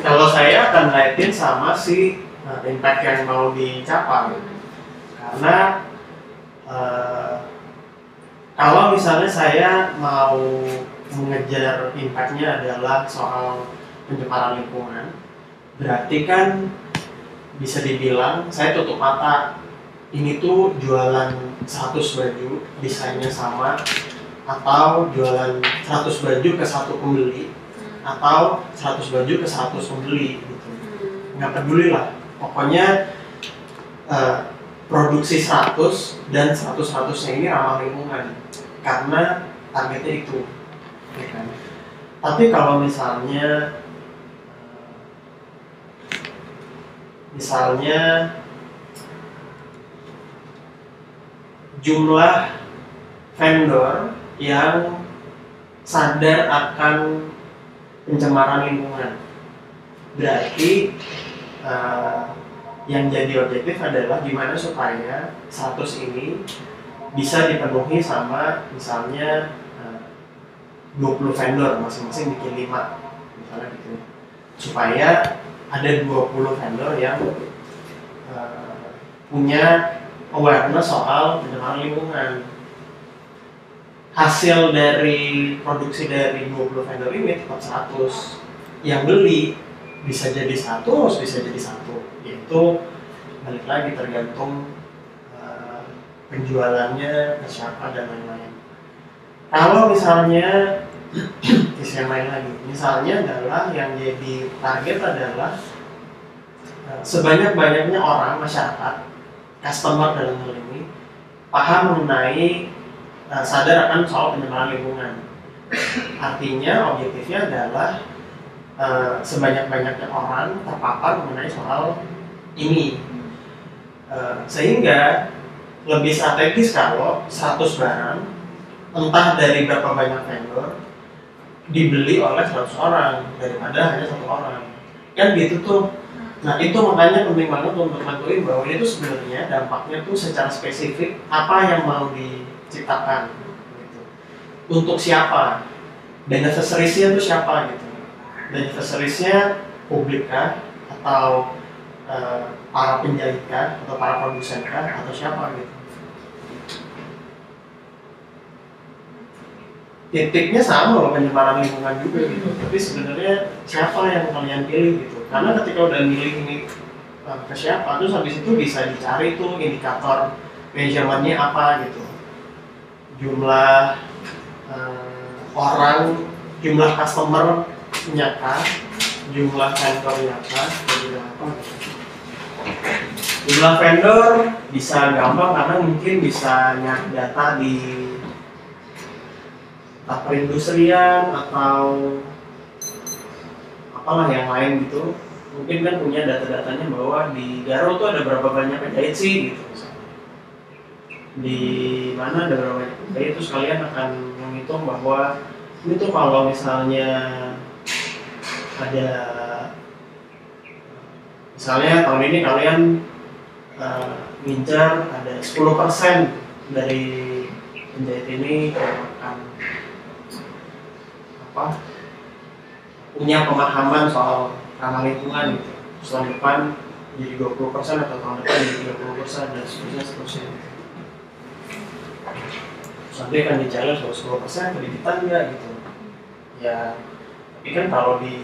Kalau saya akan ngeliatin sama si uh, impact yang mau dicapai. Karena eh, kalau misalnya saya mau mengejar impactnya adalah soal pencemaran lingkungan berarti kan bisa dibilang saya tutup mata ini tuh jualan 100 baju desainnya sama atau jualan 100 baju ke satu pembeli atau 100 baju ke 100 pembeli gitu. Nggak peduli lah pokoknya eh, produksi 100 dan 100 100 nya ini ramah lingkungan karena targetnya itu ya kan? tapi kalau misalnya eh, misalnya jumlah vendor yang sadar akan pencemaran lingkungan. Berarti eh, yang jadi objektif adalah gimana supaya 100 ini bisa dipenuhi sama misalnya eh, 20 vendor masing-masing bikin 5 misalnya gitu supaya ada 20 vendor yang eh, punya awareness soal pencemaran lingkungan. Hasil dari produksi dari 20 vendor ini tetap 100 yang beli bisa jadi satu bisa jadi satu. Itu balik lagi tergantung eh, penjualannya ke siapa dan lain-lain. Kalau misalnya sisi yang lain lagi. Misalnya adalah yang jadi target adalah eh, sebanyak-banyaknya orang masyarakat customer dalam hal ini paham mengenai eh, sadar akan soal pencemaran lingkungan. Artinya objektifnya adalah eh, sebanyak-banyaknya orang terpapar mengenai soal ini. Eh, sehingga lebih strategis kalau 100 barang entah dari berapa banyak vendor dibeli oleh 100 orang daripada hanya satu orang. Kan gitu tuh. Nah itu makanya penting banget untuk nentuin bahwa itu sebenarnya dampaknya tuh secara spesifik apa yang mau ciptakan gitu. untuk siapa? Beneficiariesnya itu siapa gitu. Beneficiariesnya publik kah? Atau eh, para penjahit kah? Atau para produsen kah? Atau siapa gitu titiknya sama loh pencemaran lingkungan juga gitu. Tapi sebenarnya siapa yang kalian pilih gitu? Karena ketika udah milih ini eh, ke siapa terus habis itu bisa dicari tuh indikator measurementnya apa gitu. Jumlah eh, orang jumlah customer nyata jumlah vendor nyata jumlah apa gitu. jumlah vendor bisa gampang karena mungkin bisa nyari data di data perindustrian atau apalah yang lain gitu mungkin kan punya data-datanya bahwa di Garo tuh ada berapa banyak penjahit sih gitu misalnya. di mana ada berapa banyak penjahit terus kalian akan menghitung bahwa ini tuh kalau misalnya ada misalnya tahun ini kalian uh, ngincar ada 10% dari penjahit ini apa punya pemahaman soal ramah lingkungan gitu. Tahun depan jadi 20% atau tahun depan jadi 30% dan seterusnya seterusnya. Terus nanti akan di-challenge bahwa 10% kreditan enggak gitu. Ya tapi kan kalau di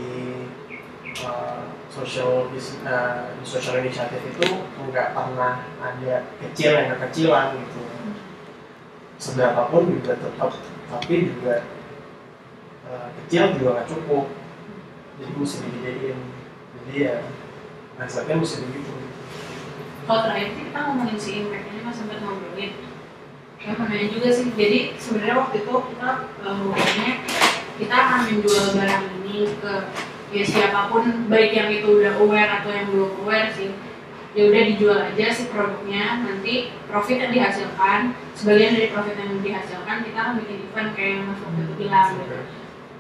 uh, social uh, di social initiative itu nggak pernah ada kecil yang kecilan gitu. Seberapapun juga tetap tapi juga uh, kecil juga nggak cukup. Jadi mesti dijadiin. Jadi ya konsepnya mesti begitu. Kalau terakhir sih kita ngomongin si impact ini mas sempat ngobrolin. Ya pernah juga sih. Jadi sebenarnya waktu itu kita eh, ngomongnya kita akan menjual barang ini ke ya siapa pun baik yang itu udah aware atau yang belum aware sih. Ya udah dijual aja si produknya nanti profit yang dihasilkan sebagian dari profit yang dihasilkan kita akan bikin event kayak yang mas waktu itu bilang gitu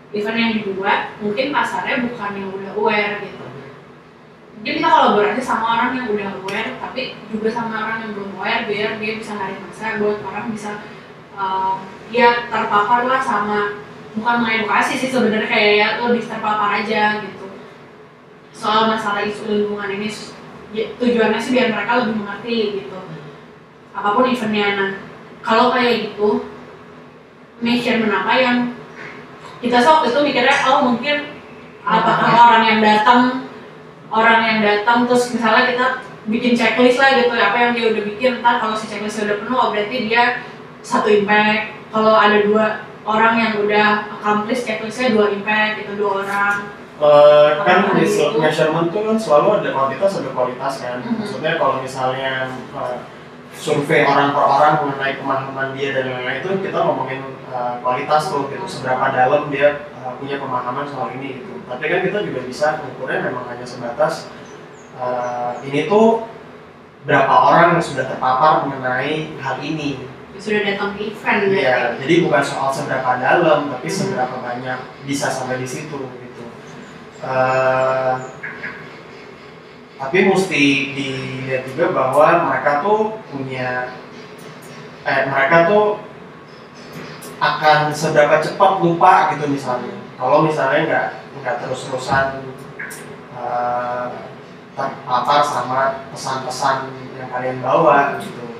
event yang dibuat mungkin pasarnya bukan yang udah aware gitu. Mungkin kita kolaborasi sama orang yang udah aware tapi juga sama orang yang belum aware biar dia bisa narik masa buat orang bisa um, ya terpapar lah sama bukan mengedukasi sih sebenarnya kayak ya lebih terpapar aja gitu. Soal masalah isu lingkungan ini ya, tujuannya sih biar mereka lebih mengerti gitu. Apa pun eventnya nah kalau kayak gitu measurement apa yang kita waktu itu mikirnya oh mungkin apakah orang yang datang orang yang datang terus misalnya kita bikin checklist lah gitu apa yang dia udah bikin ntar kalau si checklist udah penuh oh berarti dia satu impact kalau ada dua orang yang udah accomplish checklistnya dua impact itu dua orang Eh, kan Apa di itu? measurement tuh kan selalu ada kuantitas ada kualitas kan Mhm. maksudnya kalau misalnya eh, survei orang per orang mengenai pemahaman dia dan lain-lain itu kita ngomongin eh, kualitas tuh gitu. Seberapa dalam dia eh, punya pemahaman soal ini gitu. Tapi kan kita juga bisa mengukurnya memang hanya sebatas eh, ini tuh berapa orang yang sudah terpapar mengenai hal ini. Sudah datang ke event Iya, berarti jadi bukan soal seberapa dalam, tapi seberapa banyak bisa sampai di situ gitu. Eh, tapi mesti dilihat juga bahwa mereka tuh punya, eh mereka tuh akan seberapa cepat lupa gitu misalnya. Kalau misalnya nggak nggak terus-terusan eh, terpapar sama pesan-pesan yang kalian bawa gitu.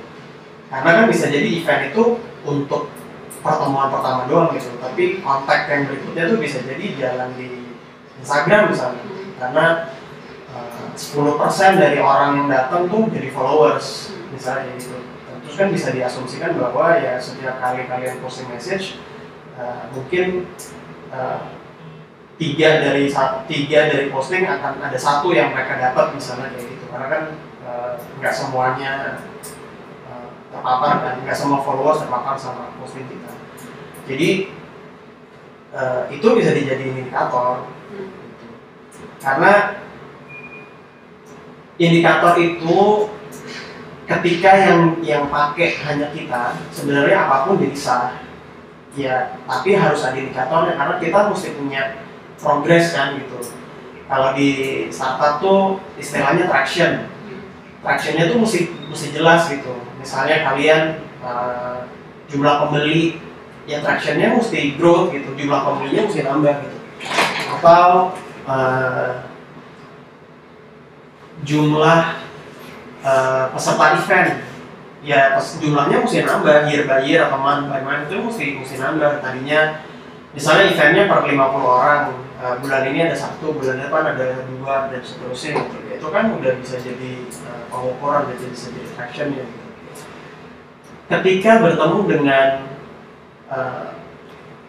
Karena kan bisa jadi event itu untuk pertemuan pertama doang gitu. Tapi kontak yang berikutnya tuh bisa jadi jalan di Instagram misalnya. Karena 10% dari orang yang datang tuh jadi followers misalnya gitu. Terus kan bisa diasumsikan bahwa ya setiap kali kalian posting message eh, mungkin eh, tiga dari tiga dari posting akan ada satu yang mereka dapat misalnya kayak gitu. Karena kan eh, nggak semuanya eh, terpapar dan nggak semua followers terpapar sama posting kita. Jadi eh, itu bisa dijadiin indikator. Hmm. karena indikator itu ketika yang yang pakai hanya kita sebenarnya apa pun jadi sah ya tapi harus ada indikatornya karena kita mesti punya progres kan gitu. Kalau di startup tuh istilahnya traction. Tractionnya tuh mesti mesti jelas gitu. Misalnya kalian uh, jumlah pembeli ya tractionnya mesti growth gitu. Jumlah pembelinya mesti nambah gitu. Atau eh, jumlah eh, peserta event. Ya pas jumlahnya mesti nambah year by year atau month by month itu mesti mesti nambah. Tadinya misalnya eventnya per 50 orang eh, bulan ini ada satu bulan depan ada dua dan seterusnya gitu. Itu kan udah bisa jadi eh, pengukuran dan bisa jadi traction ya gitu. ketika bertemu dengan eh,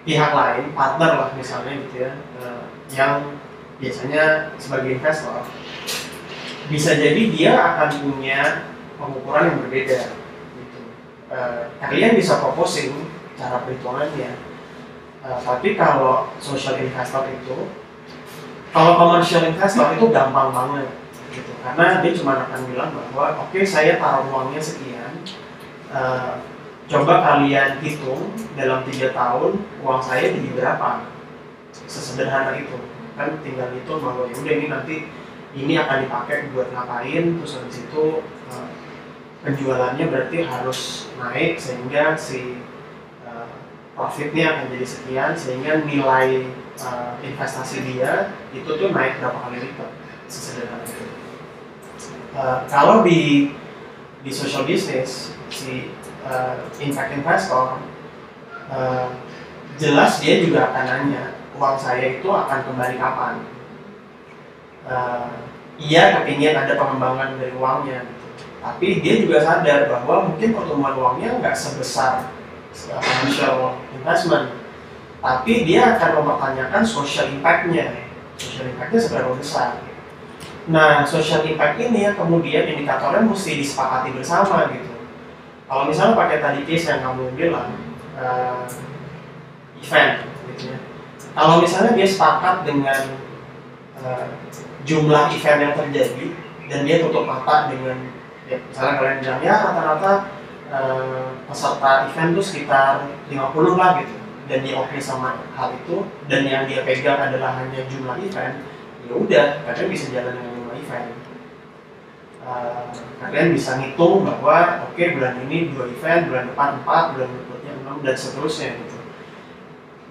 pihak lain partner lah misalnya gitu ya eh, yang biasanya sebagai investor bisa jadi dia akan punya pengukuran yang berbeda gitu. Eh, kalian bisa proposing cara perhitungannya. Eh, tapi kalau social investor itu kalau commercial investor itu gampang banget gitu. Karena dia cuma akan bilang bahwa oke saya taruh uangnya sekian eh, coba kalian hitung dalam tiga tahun uang saya jadi berapa. Sesederhana itu kan tinggal hitung bahwa ya udah ini nanti ini akan dipakai buat ngapain terus habis itu eh, penjualannya berarti harus naik sehingga si eh, profitnya akan jadi sekian sehingga nilai eh, investasi dia itu tuh naik berapa kali lipat sesederhana itu. Kalau di di social business si eh, impact investor jelas dia juga akan nanya uang saya itu akan kembali kapan Eh, ia kepingin ada pengembangan dari uangnya gitu. tapi dia juga sadar bahwa mungkin pertumbuhan uangnya nggak sebesar uh, financial investment. Tapi dia akan mempertanyakan social impact-nya. Social impact-nya seberapa besar. Nah social impact ini yang kemudian indikatornya mesti disepakati bersama gitu. Kalau misalnya pakai tadi case yang kamu bilang uh, event gitu ya. Kalau misalnya dia sepakat dengan uh, jumlah event yang terjadi dan dia tutup mata dengan ya, misalnya kalian bilang ya rata-rata eh, peserta event tuh sekitar 50 lah gitu. Dan dia oke sama hal itu dan yang dia pegang adalah hanya jumlah event ya udah kalian bisa jalan dengan jumlah event. Eh, kalian bisa ngitung bahwa oke bulan ini dua event bulan depan empat bulan berikutnya enam dan seterusnya gitu.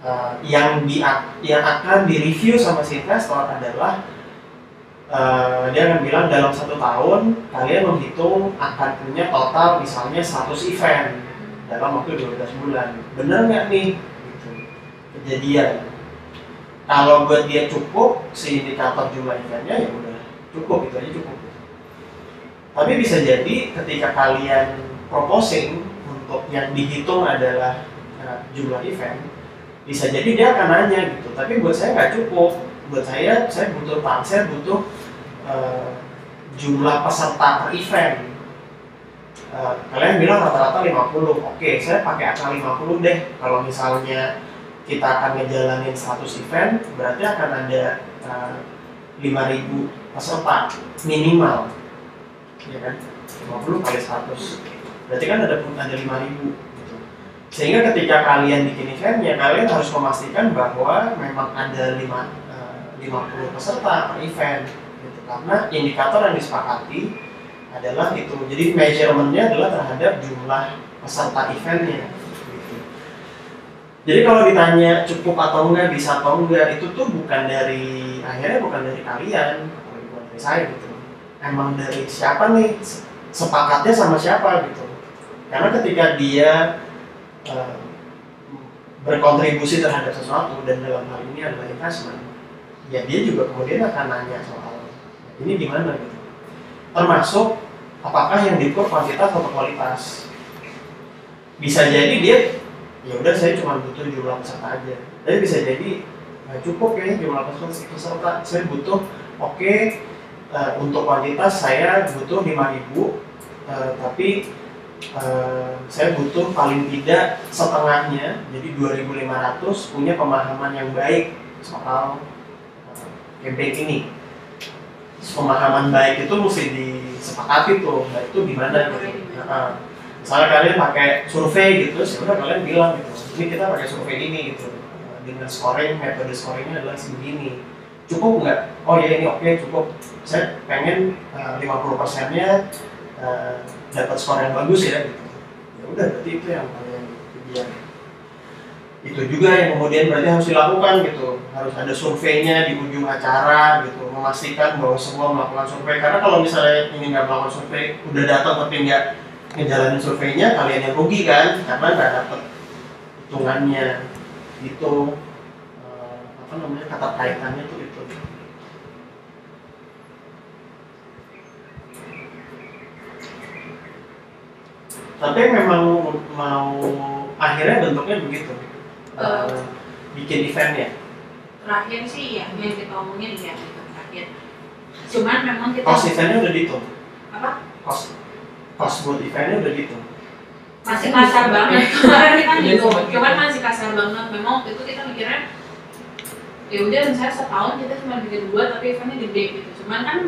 Eh, yang di yang akan direview sama si investor adalah eh, dia akan bilang dalam satu tahun kalian menghitung akan punya total misalnya 100 event dalam waktu 12 bulan. Bener nggak nih? Gitu. kejadian. Kalau buat dia cukup si indikator jumlah eventnya ya udah cukup itu aja cukup. Tapi bisa jadi ketika kalian proposing untuk yang dihitung adalah eh, jumlah event bisa jadi dia akan nanya gitu. Tapi buat saya nggak cukup. Buat saya saya butuh pak saya butuh eh, jumlah peserta per event. Eh, kalian bilang rata-rata 50 oke saya pakai angka 50 deh. Kalau misalnya kita akan ngejalanin 100 event berarti akan ada eh, 5000 peserta minimal. Ya kan? 50 kali 100 berarti kan ada ada 5000 gitu. sehingga ketika kalian bikin eventnya kalian harus memastikan bahwa memang ada 5, eh, 50 peserta per event. Karena indikator yang disepakati adalah itu. Jadi measurementnya adalah terhadap jumlah peserta eventnya. Jadi kalau ditanya cukup atau enggak bisa atau enggak itu tuh bukan dari akhirnya bukan dari kalian bukan dari saya gitu. Emang dari siapa nih? Sepakatnya sama siapa gitu. Karena ketika dia eh, berkontribusi terhadap sesuatu dan dalam hal ini adalah investment ya dia juga kemudian akan nanya soal ini gimana gitu? Termasuk apakah yang diukur kuantitas atau kualitas? Bisa jadi dia ya udah saya cuma butuh jumlah peserta aja. Tapi bisa jadi nggak cukup ya jumlah peserta saya butuh oke eh, untuk kuantitas saya butuh 5000 eh, tapi eh, saya butuh paling tidak setengahnya jadi 2500 punya pemahaman yang baik soal eh, campaign ini pemahaman baik itu mesti disepakati tuh baik itu gimana gitu. Nah, misalnya kalian pakai survei gitu sudah kalian bilang gitu ini kita pakai survei ini gitu. Dengan scoring metode scoringnya adalah segini. Cukup nggak? Oh ya ini oke cukup. Saya pengen uh, 50 persennya uh, dapat skor yang bagus ya. Gitu ya udah berarti itu yang kalian biar itu juga yang kemudian berarti harus dilakukan gitu. Harus ada surveinya di ujung acara gitu. Memastikan bahwa semua melakukan survei. Karena kalau misalnya ini nggak melakukan survei udah datang tapi nggak ngejalanin surveinya kalian yang rugi kan? Karena nggak dapet hitungannya. Itu eh, apa namanya kata kaitannya tuh itu. Tapi memang mau akhirnya bentuknya begitu Eh, bikin eventnya terakhir sih ya yang kita omongin ya itu terakhir. Cuman memang kita cost eventnya udah dihitung apa? Cost cost buat eventnya udah dihitung masih kasar banget. Kemarin kita gitu cuman masih kasar banget. Memang waktu itu kita mikirnya ya udah misalnya setahun kita cuma bikin dua tapi eventnya gede gitu. Cuman kan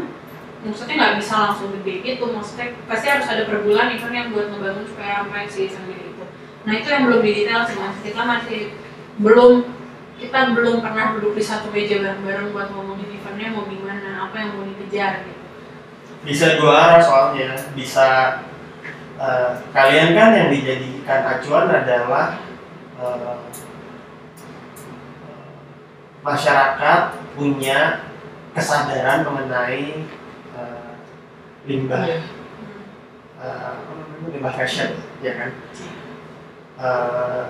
maksudnya nggak bisa langsung gede gitu. Maksudnya pasti harus ada per bulan event yang buat ngebangun supaya sampai si sampai gitu nah itu yang belum didetail sih mas. Kita masih belum kita belum pernah duduk di satu meja bareng-bareng buat ngomongin eventnya mau gimana apa yang mau dikejar gitu. Bisa dua arah soalnya. Bisa eh, kalian kan yang dijadikan acuan adalah eh, masyarakat punya kesadaran mengenai eh, limbah Iya. eh, apa namanya limbah fashion ya kan Eh,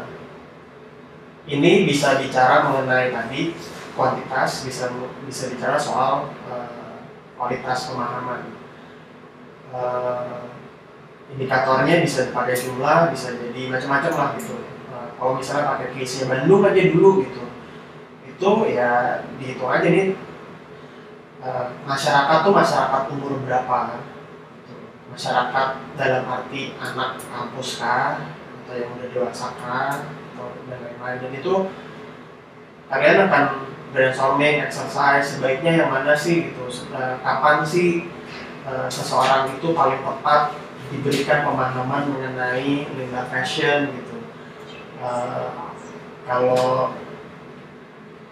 ini bisa bicara mengenai tadi kuantitas bisa bisa bicara soal eh, kualitas pemahaman. Eh, indikatornya bisa pakai jumlah bisa jadi macam-macam lah gitu. Eh, kalau misalnya pakai case nya Bandung aja dulu gitu itu ya dihitung aja nih. Eh, masyarakat tuh masyarakat umur berapa? Gitu. masyarakat dalam arti anak kampus kah atau yang udah dewasa atau dan lain-lain. Dan itu kalian akan brainstorming exercise sebaiknya yang mana sih gitu. Eh, kapan sih eh, seseorang itu paling tepat diberikan pemahaman mengenai limbah fashion gitu. Eh, kalau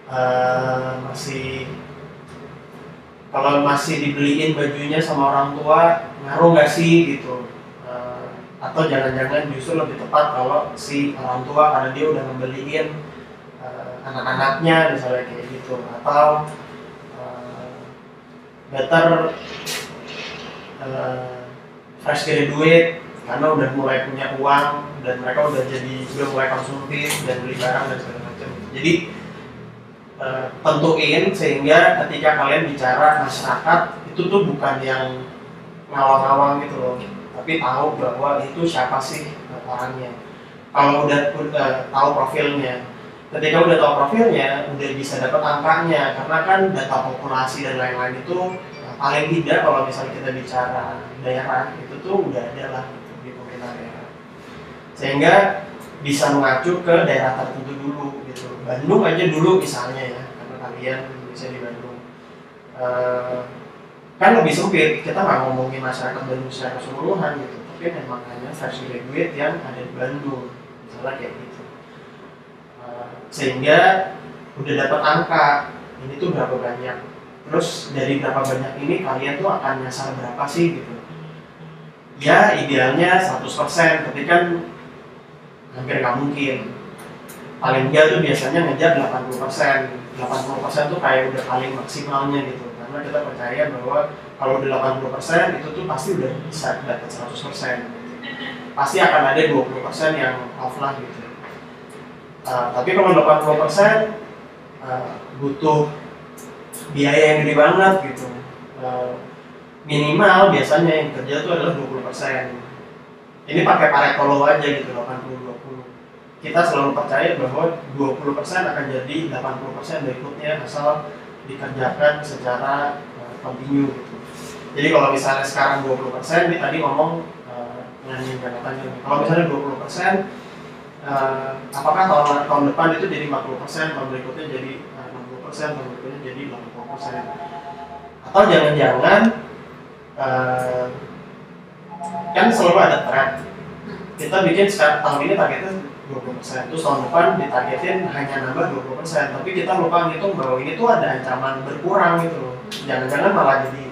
eh, masih kalau masih dibeliin bajunya sama orang tua ngaruh nggak sih gitu atau jangan-jangan justru lebih tepat kalau si orang tua karena dia udah membeliin eh, anak-anaknya misalnya kayak gitu. Atau eh, better eh, fresh graduate karena udah mulai punya uang dan mereka udah jadi udah mulai konsumtif dan beli barang dan segala macam. Jadi eh, tentuin sehingga ketika kalian bicara masyarakat itu tuh bukan yang ngawang-ngawang gitu loh tapi tahu bahwa itu siapa sih orangnya kalau udah udah tahu profilnya. Ketika udah tahu profilnya udah bisa dapat angkanya. Karena kan data populasi dan lain-lain itu eh, paling tidak kalau misalnya kita bicara daerah itu tuh udah ada lah di pemerintah daerah. Sehingga bisa mengacu ke daerah tertentu dulu gitu. Bandung aja dulu misalnya ya karena kalian bisa di Bandung. Eh, kan lebih sempit kita nggak ngomongin masyarakat Bandung secara keseluruhan gitu. Tapi memang hanya fresh graduate yang ada di Bandung. Misalnya kayak gitu. Eh, sehingga udah dapat angka ini tuh berapa banyak. Terus dari berapa banyak ini kalian tuh akan nyasar berapa sih gitu. Ya idealnya 100% tapi kan hampir nggak mungkin. Paling enggak tuh biasanya ngejar 80% 80% tuh kayak udah paling maksimalnya gitu karena kita percaya bahwa kalau udah 80% itu tuh pasti udah bisa dapat 100% pasti akan ada 20% yang off lah gitu. Uh, tapi kalau 80% uh, butuh biaya yang gede banget gitu. Uh, minimal biasanya yang kerja itu adalah 20% ini pakai Pareto Law aja gitu 80-20 kita selalu percaya bahwa 20% akan jadi 80% berikutnya asal dikerjakan secara uh, gitu. Jadi kalau misalnya sekarang 20% ini tadi ngomong uh, nyanyi jangkatannya. Kalau misalnya 20% uh, apakah tahun tahun depan itu jadi 40%, tahun berikutnya jadi uh, 60%, tahun berikutnya jadi 80%. Atau jangan-jangan uh, kan selalu ada tren kita bikin sekarang tahun ini targetnya 20% terus tahun depan ditargetin hanya nambah 20% tapi kita lupa ngitung bahwa ini tuh ada ancaman berkurang gitu loh. Jangan-jangan malah jadi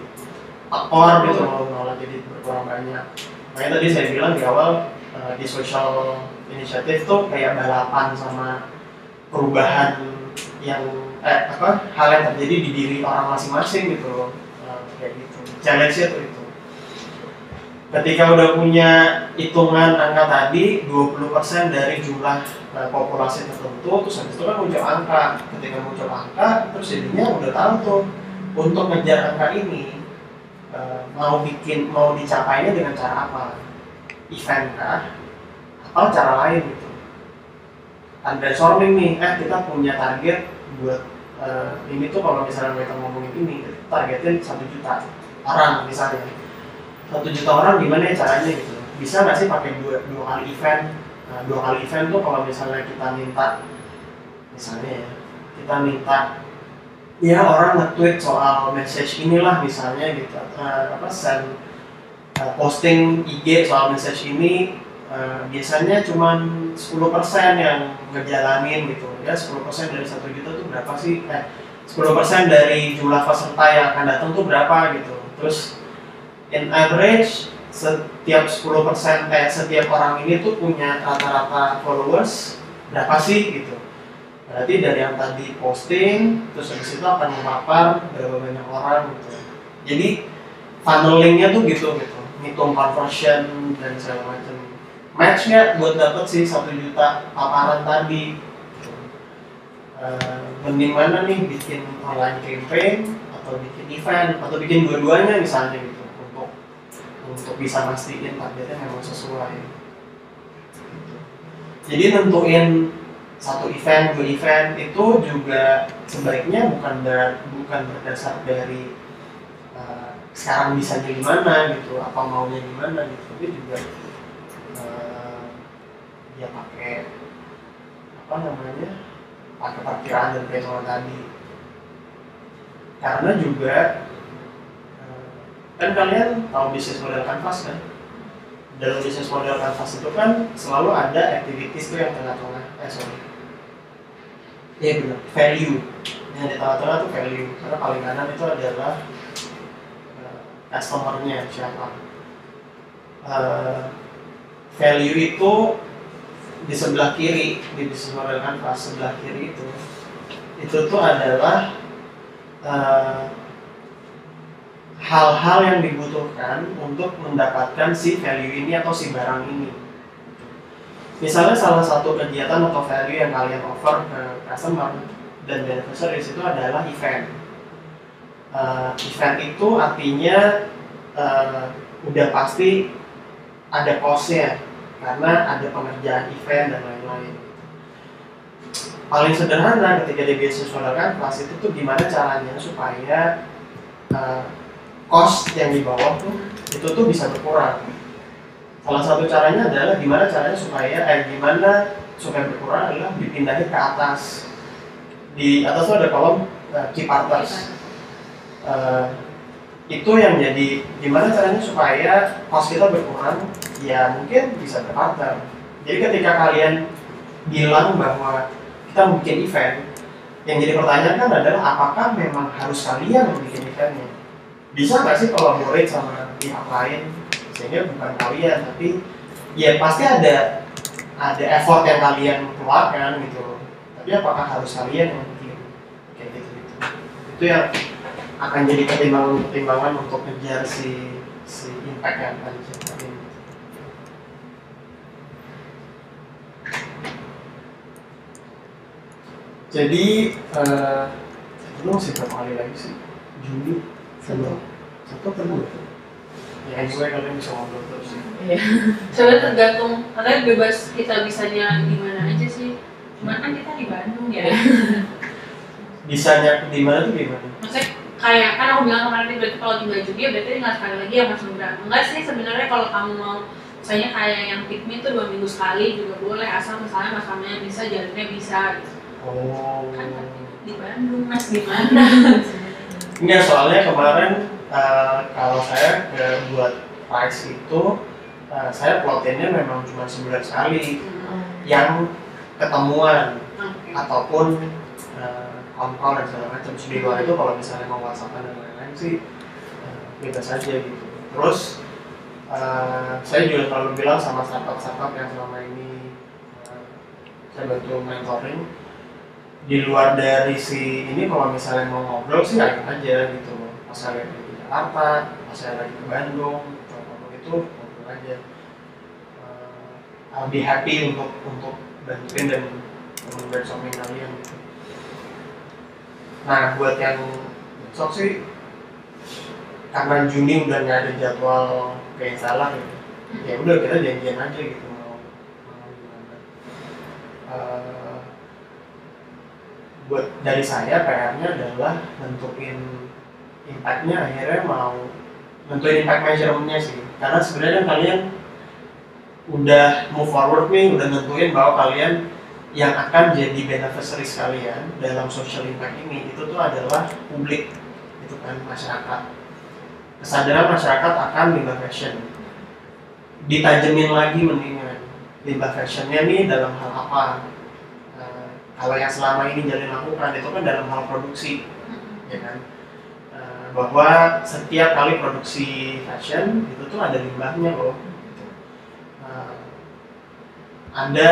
tekor gitu loh malah jadi berkurang banyak. Makanya tadi saya bilang di awal eh, di social initiative tuh kayak balapan sama perubahan yang eh apa hal yang terjadi di diri orang masing-masing gitu loh. Eh, kayak gitu. Challenge-nya tuh itu ketika udah punya hitungan angka tadi 20% dari jumlah eh, populasi tertentu terus habis itu kan muncul angka. Ketika muncul angka terus jadinya udah tahu tuh untuk ngejar angka ini eh, mau bikin mau dicapainya dengan cara apa? Event kah? Atau cara lain gitu. Ada brainstorming nih eh kita punya target buat eh, ini tuh kalau misalnya kita ngomongin ini targetin satu juta orang misalnya satu juta orang gimana ya caranya gitu? Bisa nggak sih pakai dua dua kali event? Nah, dua kali event tuh kalau misalnya kita minta misalnya ya kita minta ya orang nge-tweet soal message inilah misalnya gitu Eh, apa send eh, posting IG soal message ini eh, biasanya cuma 10% yang ngejalanin gitu. Ya 10% dari satu juta tuh berapa sih? Eh 10% dari jumlah peserta yang akan datang tuh berapa gitu. Terus in average setiap 10% eh setiap orang ini tuh punya rata-rata followers berapa sih gitu. Berarti dari yang tadi posting terus habis itu akan memapar berapa banyak orang gitu. Jadi funnelingnya tuh gitu gitu. Ngitung conversion dan segala macam. Match nggak buat dapet sih satu juta paparan tadi gitu. Eh, mending mana nih bikin online campaign atau bikin event atau bikin dua-duanya misalnya gitu untuk bisa mastiin targetnya memang sesuai. Jadi nentuin satu event dua event itu juga sebaiknya bukan ber- bukan berdasar dari uh, sekarang bisa gimana gitu apa maunya gimana gitu tapi juga uh, ya pakai apa namanya pakai perkiraan dan perhitungan tadi. Karena juga kan kalian tahu bisnis model kanvas kan? Dalam bisnis model kanvas itu kan selalu ada activities tuh yang tengah-tengah. Eh sorry. Iya benar, value. Yang di tengah-tengah tuh value. Karena paling kanan itu adalah uh, customer-nya siapa. Uh, value itu di sebelah kiri di bisnis model kanvas sebelah kiri itu. Itu tuh adalah uh, hal-hal yang dibutuhkan untuk mendapatkan si value ini atau si barang ini. Misalnya salah satu kegiatan atau value yang kalian offer ke customer dan beneficiaries itu adalah event. Uh, event itu artinya uh, udah pasti ada cost-nya karena ada pengerjaan event dan lain-lain. Paling sederhana ketika di bisnis model kanvas itu tuh gimana caranya supaya uh, cost yang di bawah tuh itu tuh bisa berkurang. Salah satu caranya adalah gimana caranya supaya eh gimana supaya berkurang adalah dipindahin ke atas. Di atas tuh ada kolom uh, key partners Uh, itu yang jadi gimana caranya supaya cost kita berkurang ya mungkin bisa berpartner. Jadi ketika kalian bilang bahwa kita bikin event yang jadi pertanyaan kan adalah apakah memang harus kalian yang bikin eventnya bisa nggak sih collaborate sama pihak lain sehingga bukan kalian tapi ya pasti ada ada effort yang kalian keluarkan gitu tapi apakah harus kalian yang bikin kayak gitu gitu itu yang akan jadi pertimbangan-pertimbangan untuk ngejar si si impact yang tadi saya ceritain. Jadi eh lu masih berapa kali lagi sih? Juli Satu. Apa dua? Ya gue kalian bisa ngobrol terus sih. Iya. Sebenarnya tergantung, katanya bebas kita bisanya di mana aja sih. Cuman kan kita di Bandung ya. Bisanya di mana tuh gimana? Maksudnya kayak kan aku bilang kemarin berarti kalau tinggal Jogja berarti tinggal sekali lagi ya Mas Nugra. Enggak sih sebenarnya kalau kamu mau misalnya kayak yang pikmi tuh dua minggu sekali juga boleh asal misalnya mas Kamnya bisa jalannya bisa gitu. Oh. kan di Bandung mas gimana Enggak, soalnya kemarin eh, kalau saya ke buat price itu eh, saya plotinnya memang cuma sebulan sekali yang ketemuan Oke. ataupun eh, on-call dan segala macam. Di luar itu kalau misalnya mau whatsappan dan lain-lain sih eh, bebas aja gitu. Terus eh, saya juga selalu bilang sama startup-startup yang selama ini eh, saya bantu mentoring di luar dari si ini kalau misalnya mau ngobrol sih ayo aja gitu. Pas saya lagi di Jakarta pas saya lagi ke Bandung ngomong itu ngobrol aja. Eh, I'll happy untuk untuk bantuin dan brainstorming kalian gitu. nah buat yang besok sih karena Juni udah nggak ada jadwal kayak salah gitu ya udah kita janjian aja gitu mau mau gimana. Eh, buat dari saya PR-nya adalah nentuin impact-nya. Akhirnya mau nentuin impact measurement-nya sih. Karena sebenarnya kalian udah move forward nih udah nentuin bahwa kalian yang akan jadi beneficiaries kalian dalam social impact ini itu tuh adalah publik itu kan masyarakat. Kesadaran masyarakat akan limbah fashion. Ditajemin lagi mendingan limbah fashionnya nih dalam hal apa kalau yang selama ini jadi lakukan itu kan dalam hal produksi ya kan? Eh, bahwa setiap kali produksi fashion itu tuh ada limbahnya loh. Eh, ada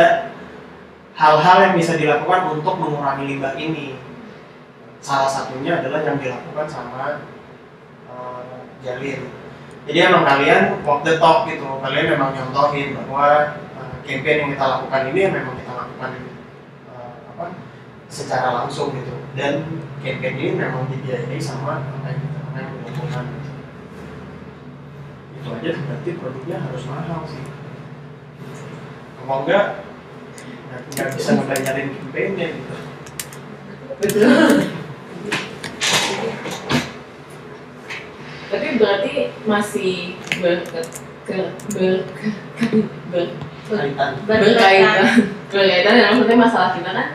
hal-hal yang bisa dilakukan untuk mengurangi limbah ini. Salah satunya adalah yang dilakukan sama eh, Jalin. Jadi emang kalian walk the talk gitu kalian memang nyontohin bahwa campaign yang kita lakukan ini memang kita lakukan secara langsung gitu. Dan campaign ini memang dibiayai sama kita apa yang dilakukan gitu. itu aja berarti produknya harus mahal sih. Kalau enggak? Nggak bisa ngebayarin campaignnya gitu. Betul tapi berarti masih ber, ke, ber, ber, kaitan berkaitan. Berkaitan dalam maksudnya masalah kita kan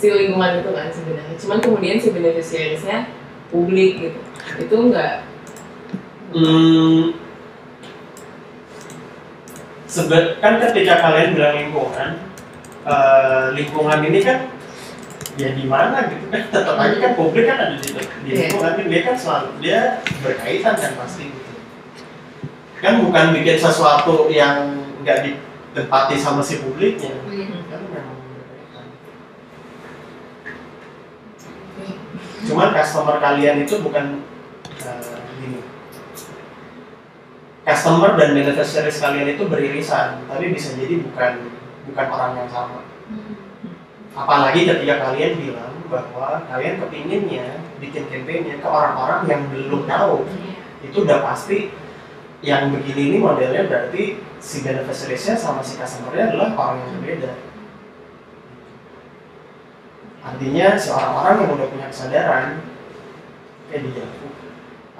si lingkungan itu kan sebenarnya. Cuman kemudian si beneficiariesnya publik gitu. Itu enggak Hmm, sebe- kan ketika kalian bilang lingkungan, eh, lingkungan ini kan ya di mana gitu kan? Tetap aja kan publik kan ada di, di Iya. lingkungan kan dia kan selalu dia berkaitan kan pasti gitu. Kan bukan bikin sesuatu yang nggak ditempati sama si publiknya, kan memang berkaitan. Cuman customer kalian itu bukan eh, gini. Customer dan beneficiaries kalian itu beririsan, tapi bisa jadi bukan bukan orang yang sama. Apalagi ketika kalian bilang bahwa kalian kepinginnya bikin campaignnya ke orang-orang yang belum tahu, itu udah pasti yang begini ini modelnya berarti si beneficiariesnya sama si customernya adalah orang yang berbeda. Artinya si orang-orang yang udah punya kesadaran kayak di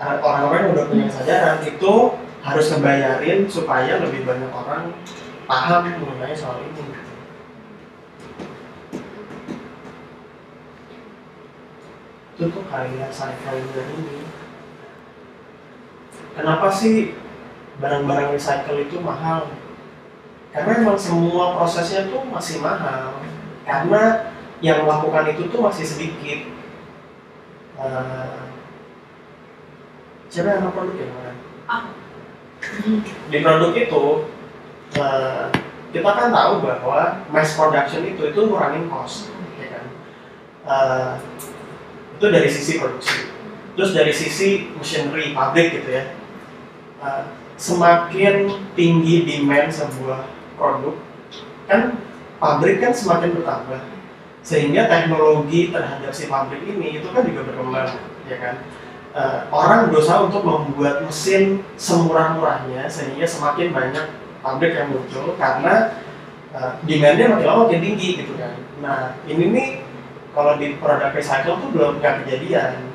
orang-orang yang udah punya kesadaran itu harus ngebayarin supaya lebih banyak orang paham mengenai soal ini. Itu tuh kayak cycle ini. Kenapa sih barang-barang recycle itu mahal? Karena emang semua prosesnya tuh masih mahal. Karena yang melakukan itu tuh masih sedikit. Eh, siapa yang produk ya kemarin? Aku. Di produk itu eh, kita kan tahu bahwa mass production itu itu ngurangin cost, ya kan? Eh, itu dari sisi produksi. Terus dari sisi machinery, pabrik gitu ya. Eh, semakin tinggi demand sebuah produk, kan pabrik kan semakin bertambah sehingga teknologi terhadap si pabrik ini itu kan juga berkembang ya kan? Eh, orang berusaha untuk membuat mesin semurah-murahnya sehingga semakin banyak pabrik yang muncul karena eh, demandnya makin lama makin tinggi gitu kan. Nah ini nih kalau di produk recycle tuh belum nggak kejadian.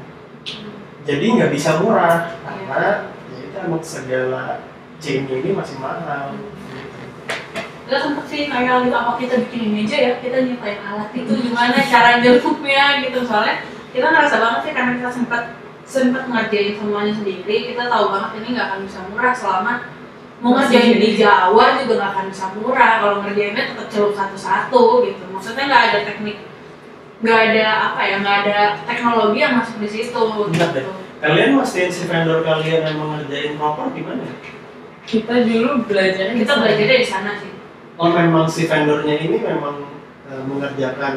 Jadi nggak bisa murah karena ya itu emang segala chain ini masih mahal Gak sempet sih kayak gitu apa kita bikin meja ya kita nyiptain alat itu gimana cara jelupnya gitu. Soalnya kita ngerasa banget sih karena kita sempat sempat ngerjain semuanya sendiri kita tahu banget ini nggak akan bisa murah selama mau ngerjain di Jawa juga nggak akan bisa murah kalau ngerjainnya tetap celup satu-satu gitu. Maksudnya nggak ada teknik nggak ada apa ya nggak ada teknologi yang masuk di situ Benar gitu. kalian mastiin si vendor kalian yang mengerjain proper gimana? Kita dulu belajarnya di kita belajar dari sana sih Oh memang si vendornya ini memang eh, mengerjakan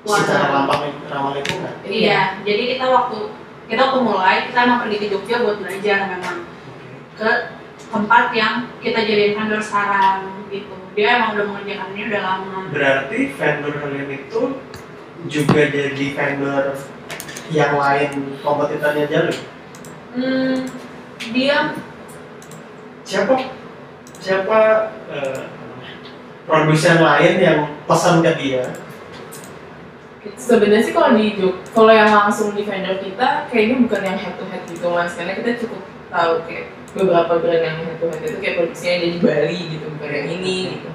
Wah. secara ramah ramah lingkungan. iya jadi kita waktu kita waktu mulai kita emang pergi ke Jogja buat belajar memang ke tempat yang kita jadiin vendor sekarang gitu dia emang udah mengerjakan ini udah lama Berarti vendor kalian itu juga jadi vendor yang lain kompetitornya Jalur. hmm, dia Siapa siapa eh, produsen lain yang pesan ke dia? sebenarnya sih kalau di Jog, kalau yang langsung di vendor kita kayaknya bukan yang head to head gitu mas karena kita cukup tahu kayak beberapa brand yang head to head itu kayak produksinya ada di Bali gitu bukan yang ini gitu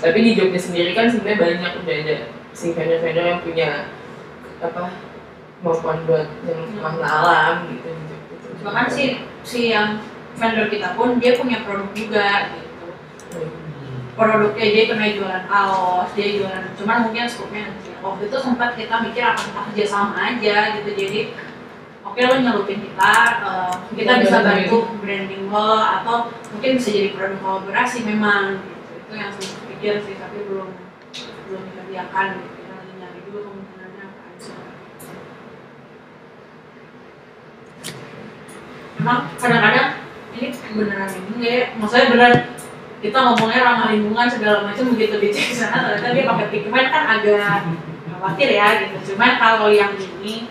tapi di Jogja sendiri kan sebenarnya banyak udah ada si vendor-vendor yang punya apa kemampuan buat yang warna alam gitu di Jogja. bahkan si si yang vendor kita pun dia punya produk juga gitu produknya dia pernah jualan kaos dia jualan cuman mungkin skupnya waktu itu sempat kita mikir apa kita kerja sama aja gitu jadi oke lo nyelupin kita eh, kita bisa bantu branding lo atau mungkin bisa jadi produk kolaborasi memang gitu. Itu yang sempat pikir sih tapi belum belum dikerjakan gitu. Kita lagi nyari dulu kemungkinannya apa aja. Emang kadang-kadang ini beneran ini nggak ya? Maksudnya beneran kita ngomongnya ramah lingkungan segala macam begitu dicek sana ternyata dia pakai pigmen kan agak khawatir ya gitu. Cuman kalau yang ini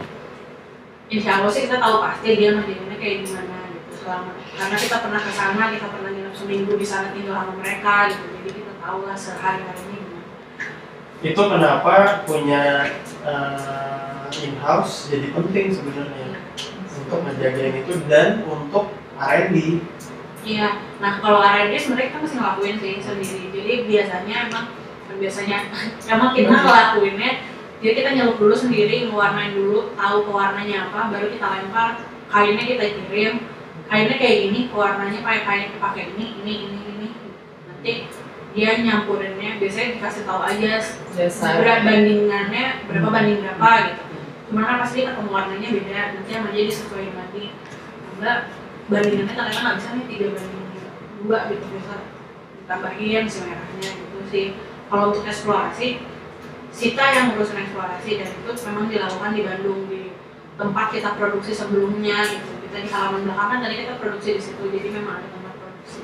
insya Allah sih kita tahu pasti dia ngerjainnya kayak gimana gitu. Selama karena kita pernah ke sana kita pernah nginep seminggu di sana tinggal sama mereka gitu. Jadi kita tahu lah sehari harinya gimana. Itu kenapa punya eh, in-house jadi penting sebenarnya untuk ngejagain itu dan untuk R&D. Iya, nah kalau R&D sebenarnya kita masih ngelakuin sih sendiri. Jadi biasanya emang biasanya emang kita ngelakuinnya jadi kita nyelup dulu sendiri, ngewarnain dulu, tahu pewarnanya apa, baru kita lempar, kainnya kita kirim, kainnya kayak gini, pewarnanya pakai kain pakai ini, ini, ini, ini. Nanti dia nyampurinnya, biasanya dikasih tahu aja Dasar. berat bandingannya berapa banding berapa gitu. Cuman kan pasti ketemu warnanya beda, nanti sama dia disesuaikan lagi. Enggak, bandingannya ternyata nggak bisa nih tiga banding dua gitu bisa ditambahin si merahnya gitu sih. Kalau untuk eksplorasi Sita yang ngurusin eksplorasi dan itu memang dilakukan di Bandung di tempat kita produksi sebelumnya gitu. Kita di halaman belakang kan tadi kita produksi di situ jadi memang ada tempat produksi.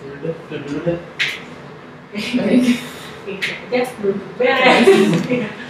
Udah, itu dulu deh. gitu aja belum beres